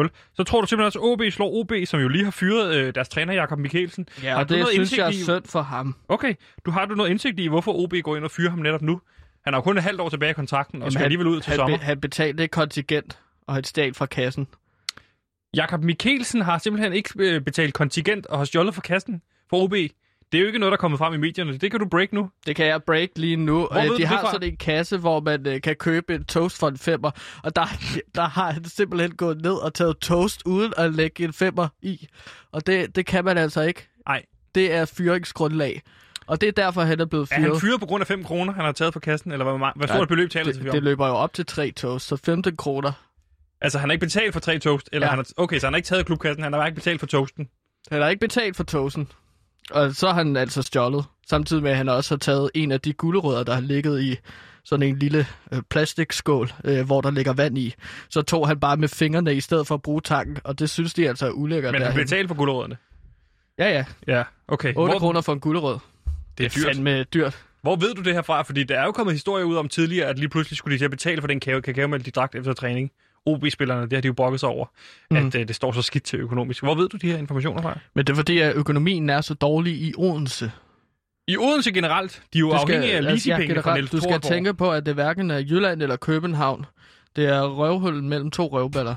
3-0. Så tror du simpelthen også, at OB slår OB, som jo lige har fyret øh, deres træner, Jakob Mikkelsen. Ja, Har og du det noget synes indsigt jeg er i- synd for ham. Okay, du har du noget indsigt i, hvorfor OB går ind og fyrer ham netop nu? Han har jo kun et halvt år tilbage i kontrakten, og Jamen, skal han- alligevel ud til han, sommer. Be, han betalte kontingent og et stat fra kassen. Jakob Mikkelsen har simpelthen ikke øh, betalt kontingent og har stjålet for kassen for OB. Det er jo ikke noget, der er kommet frem i medierne. Det kan du break nu. Det kan jeg break lige nu. Hvor Øh, de det har fra? sådan en kasse, hvor man øh, kan købe en toast for en femmer. Og der, der har han simpelthen gået ned og taget toast uden at lægge en femmer i. Og det, det kan man altså ikke. Nej. Det er fyringsgrundlag. Og det er derfor, han er blevet Er fyret. han fyret på grund af 5 kroner, han har taget for kassen? Eller hvor, meget- hvad stort Ja, beløb taler til det, for? det løber jo op til tre toast, så 15 kroner. Altså, han har ikke betalt for tre toast? Eller Ja. han har, okay, så han har ikke taget klubkassen, han har bare ikke betalt for toasten. Han har ikke betalt for toasten. Og så har han altså stjålet. Samtidig med, at han også har taget en af de gulerødder, der har ligget i sådan en lille øh, plastikskål, øh, hvor der ligger vand i. Så tog han bare med fingrene i stedet for at bruge tanken, og det synes de altså er ulækkert. Men han betalte for guldrødderne. Ja, ja. Ja, okay. 8 Hvor, kroner for en gulerød. det er dyrt. Fandme dyrt. Hvor ved du det her fra? Fordi der er jo kommet historier ud om tidligere, at lige pludselig skulle de til at betale for den kage, kakaomælk, de drak efter træning. OB-spillerne, det har de jo brokket sig over, mm. At øh, det står så skidt til økonomisk. Hvor ved du de her informationer fra? Men det er fordi, at økonomien er så dårlig i Odense. I Odense generelt, de er jo afhængige af leasingpenge fra generelt- Niels Du skal Thorborg. tænke på, at det hverken er Jylland eller København. Det er røvhullen mellem to røvballer,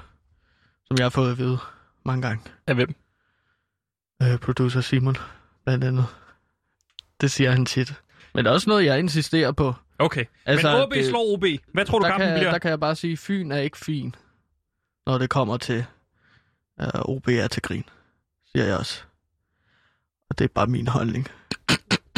som jeg har fået at vide mange gange. Af hvem? Øh, producer Simon, blandt andet. Det siger han tit. Men det er også noget, jeg insisterer på. Okay, Altså, men OB det- slår OB. Hvad tror du, kampen kan, bliver? der kan jeg bare sige, at Fyn er ikke fin, når det kommer til uh, OB er til grin, siger jeg også. Og det er bare min holdning.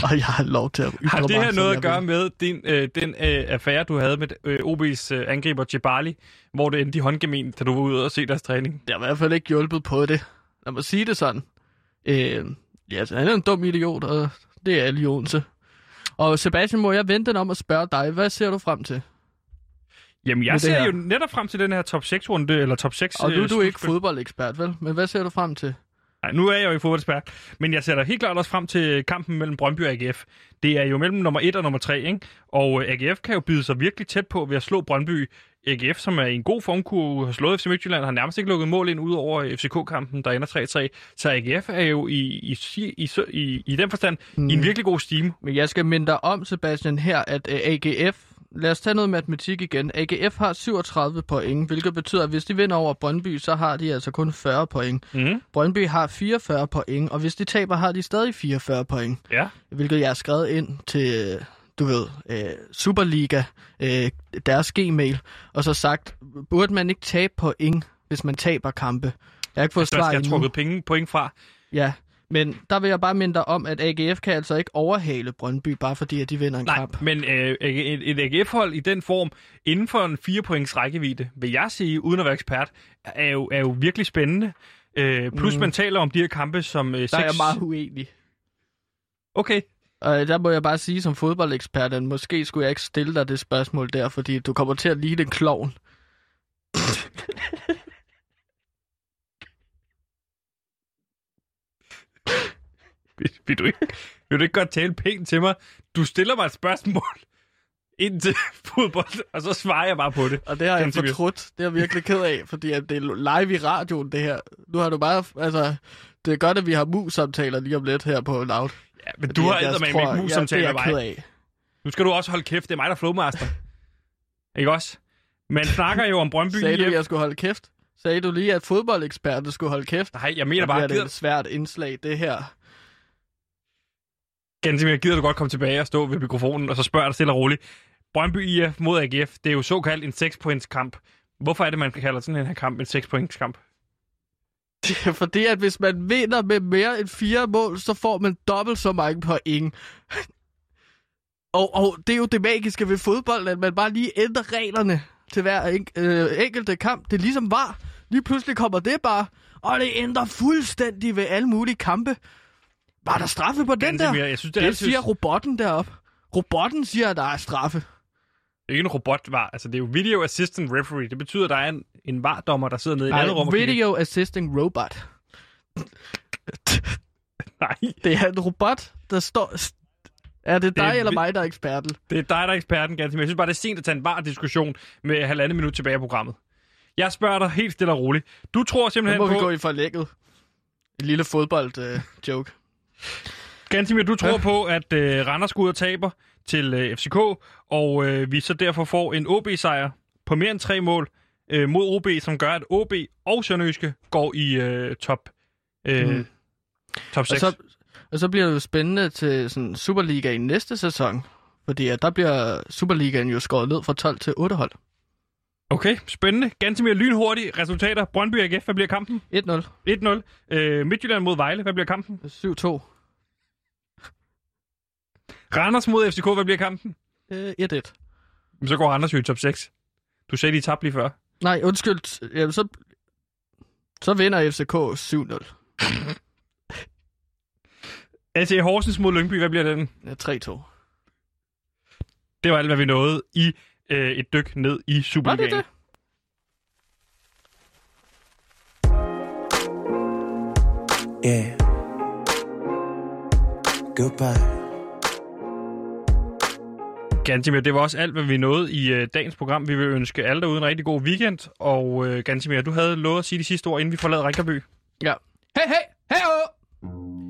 Og jeg har lov til at ytre Har det mig, her som noget at gøre vil. med din, øh, den øh, affære, du havde med øh, OB's øh, angriber Jebali, hvor det endte i håndgemen, da du var ude og se deres træning? Det har i hvert fald ikke hjulpet på det. Lad mig sige det sådan. Øh, ja, altså, han er en dum idiot, og det er alle i Odense. Og Sebastian, må jeg vente den om at spørge dig, hvad ser du frem til? Jamen, jeg ser her. jo netop frem til den her top 6-runde, eller top 6 Og nu er du øh, ikke slutspil. fodboldekspert, vel? Men hvad ser du frem til? Nej, nu er jeg jo ikke fodboldspert, men jeg ser da helt klart også frem til kampen mellem Brøndby og AGF. Det er jo mellem nummer 1 og nummer 3, ikke? Og øh, AGF kan jo byde sig virkelig tæt på ved at slå Brøndby. AGF, som er i en god formkurve, har slået FC Midtjylland, har nærmest ikke lukket mål ind ud over FCK-kampen, der ender 3-3. Så AGF er jo i, i, i, i, i, den forstand mm. i en virkelig god stime. Men jeg skal minde dig om, Sebastian, her, at uh, AGF... Lad os tage noget matematik igen. AGF har 37 point, hvilket betyder, at hvis de vinder over Brøndby, så har de altså kun 40 point. Mm. Brøndby har 44 point, og hvis de taber, har de stadig 44 point. Ja. Hvilket jeg har skrevet ind til, du ved, øh, Superliga, øh, deres gmail, og så sagt, burde man ikke tabe point, hvis man taber kampe? Jeg har ikke fået Der svar have endnu. trukket penge, point fra. Ja, men der vil jeg bare minde dig om, at AGF kan altså ikke overhale Brøndby, bare fordi at de vinder en Nej, kamp. men øh, et, et AGF-hold i den form, inden for en 4 points rækkevidde, vil jeg sige, uden at være ekspert, er jo, er jo virkelig spændende. Øh, plus Mm. man taler om de her kampe som... Øh, Der er jeg meget uenig. Okay. Og der må jeg bare sige som fodboldekspert, at måske skulle jeg ikke stille dig det spørgsmål der, fordi du kommer til at ligne en klovn. [LAUGHS] Vil, du ikke, vil du ikke godt tale pænt til mig? Du stiller mig et spørgsmål. [LAUGHS] ind til fodbold, og så svarer jeg bare på det. Og det har jeg fortrudt. Det er jeg virkelig ked af, fordi at det er live i radioen, det her. Nu har du bare... Altså, det er godt, at vi har mus-samtaler lige om lidt her på Loud. Ja, men Fordi du har æder med tror- ikke mus-samtale ja, med er mig. ked af. Nu skal du også holde kæft, det er mig, der er flowmaster. Ikke også? Man snakker jo om Brøndby Sagde du, jeg skulle holde kæft? Sagde du lige, at fodboldeksperten skulle holde kæft? Nej, jeg mener bare, det gider, et svært indslag, det her. Gansimir, gider du godt komme tilbage og stå ved mikrofonen, og så spørger dig stille og roligt. Brøndby IF mod AGF, det er jo såkaldt en 6-points kamp. Hvorfor er det, man kalder sådan en her kamp en 6-points kamp? Det [LAUGHS] er fordi, at hvis man vinder med mere end fire mål, så får man dobbelt så mange point. [LAUGHS] og, og det er jo det magiske ved fodbold, at man bare lige ændrer reglerne til hver en, øh, enkelte kamp. Det er ligesom var. Lige pludselig kommer det bare, og det ændrer fuldstændig ved alle mulige kampe. Var der straffe på den der? Jeg synes, det er Det altid- siger robotten deroppe. Robotten siger, at der er straffe. Det er ikke en robot var. Altså, det er jo video assistant referee. Det betyder, at der er en, en vardommer, der sidder nede i et Nej, andet rum. og video assisting robot. [LAUGHS] Nej, Det er en robot, der står... Er det dig er eller vi- mig, der er eksperten? det er dig, der er eksperten, Gansimir. Jeg synes bare, det er sent at tage en var diskussion med halvandet minut tilbage i programmet. Jeg spørger dig helt stille og roligt. Du tror Nu simpelthen må vi på... gå i forlægget. En lille fodbold-joke. Gansimir, du tror ja. på, at øh, Randers går ud og taber til øh, FCK, og øh, vi så derfor får en OB-sejr på mere end tre mål øh, mod OB, som gør, at OB og Sønderjyske går i øh, top, øh, Mm. top og, 6. så, og så bliver det jo spændende til sådan Superliga i næste sæson. Fordi at der bliver Superligaen jo skåret ned fra 12 til 8 hold. Okay, spændende. Gansimir, lynhurtige resultater. Brøndby AGF, hvad bliver kampen? 1-0. 1-0. Øh, Midtjylland mod Vejle, hvad bliver kampen? 7-2. Randers mod FCK, hvad bliver kampen? Øh, 1-1. Jamen, Så går Randers jo i top 6. Du sagde, de tabte lige før. Nej, undskyld. Jamen, så, så vinder FCK 7-0. AC Horsens mod Lyngby, hvad bliver den? Ja, 3-2. Det var alt, hvad vi nåede i øh, et dyk ned i Var det Superligaen. det? Yeah. Goodbye. Gantimir, det var også alt, hvad vi nåede i øh, dagens program. Vi vil ønske alle derude en rigtig god weekend. Og øh, Gantimir, du havde lovet at sige de sidste ord, inden vi forlader Rinkerby. Ja. Hey, hey! Hey, oh!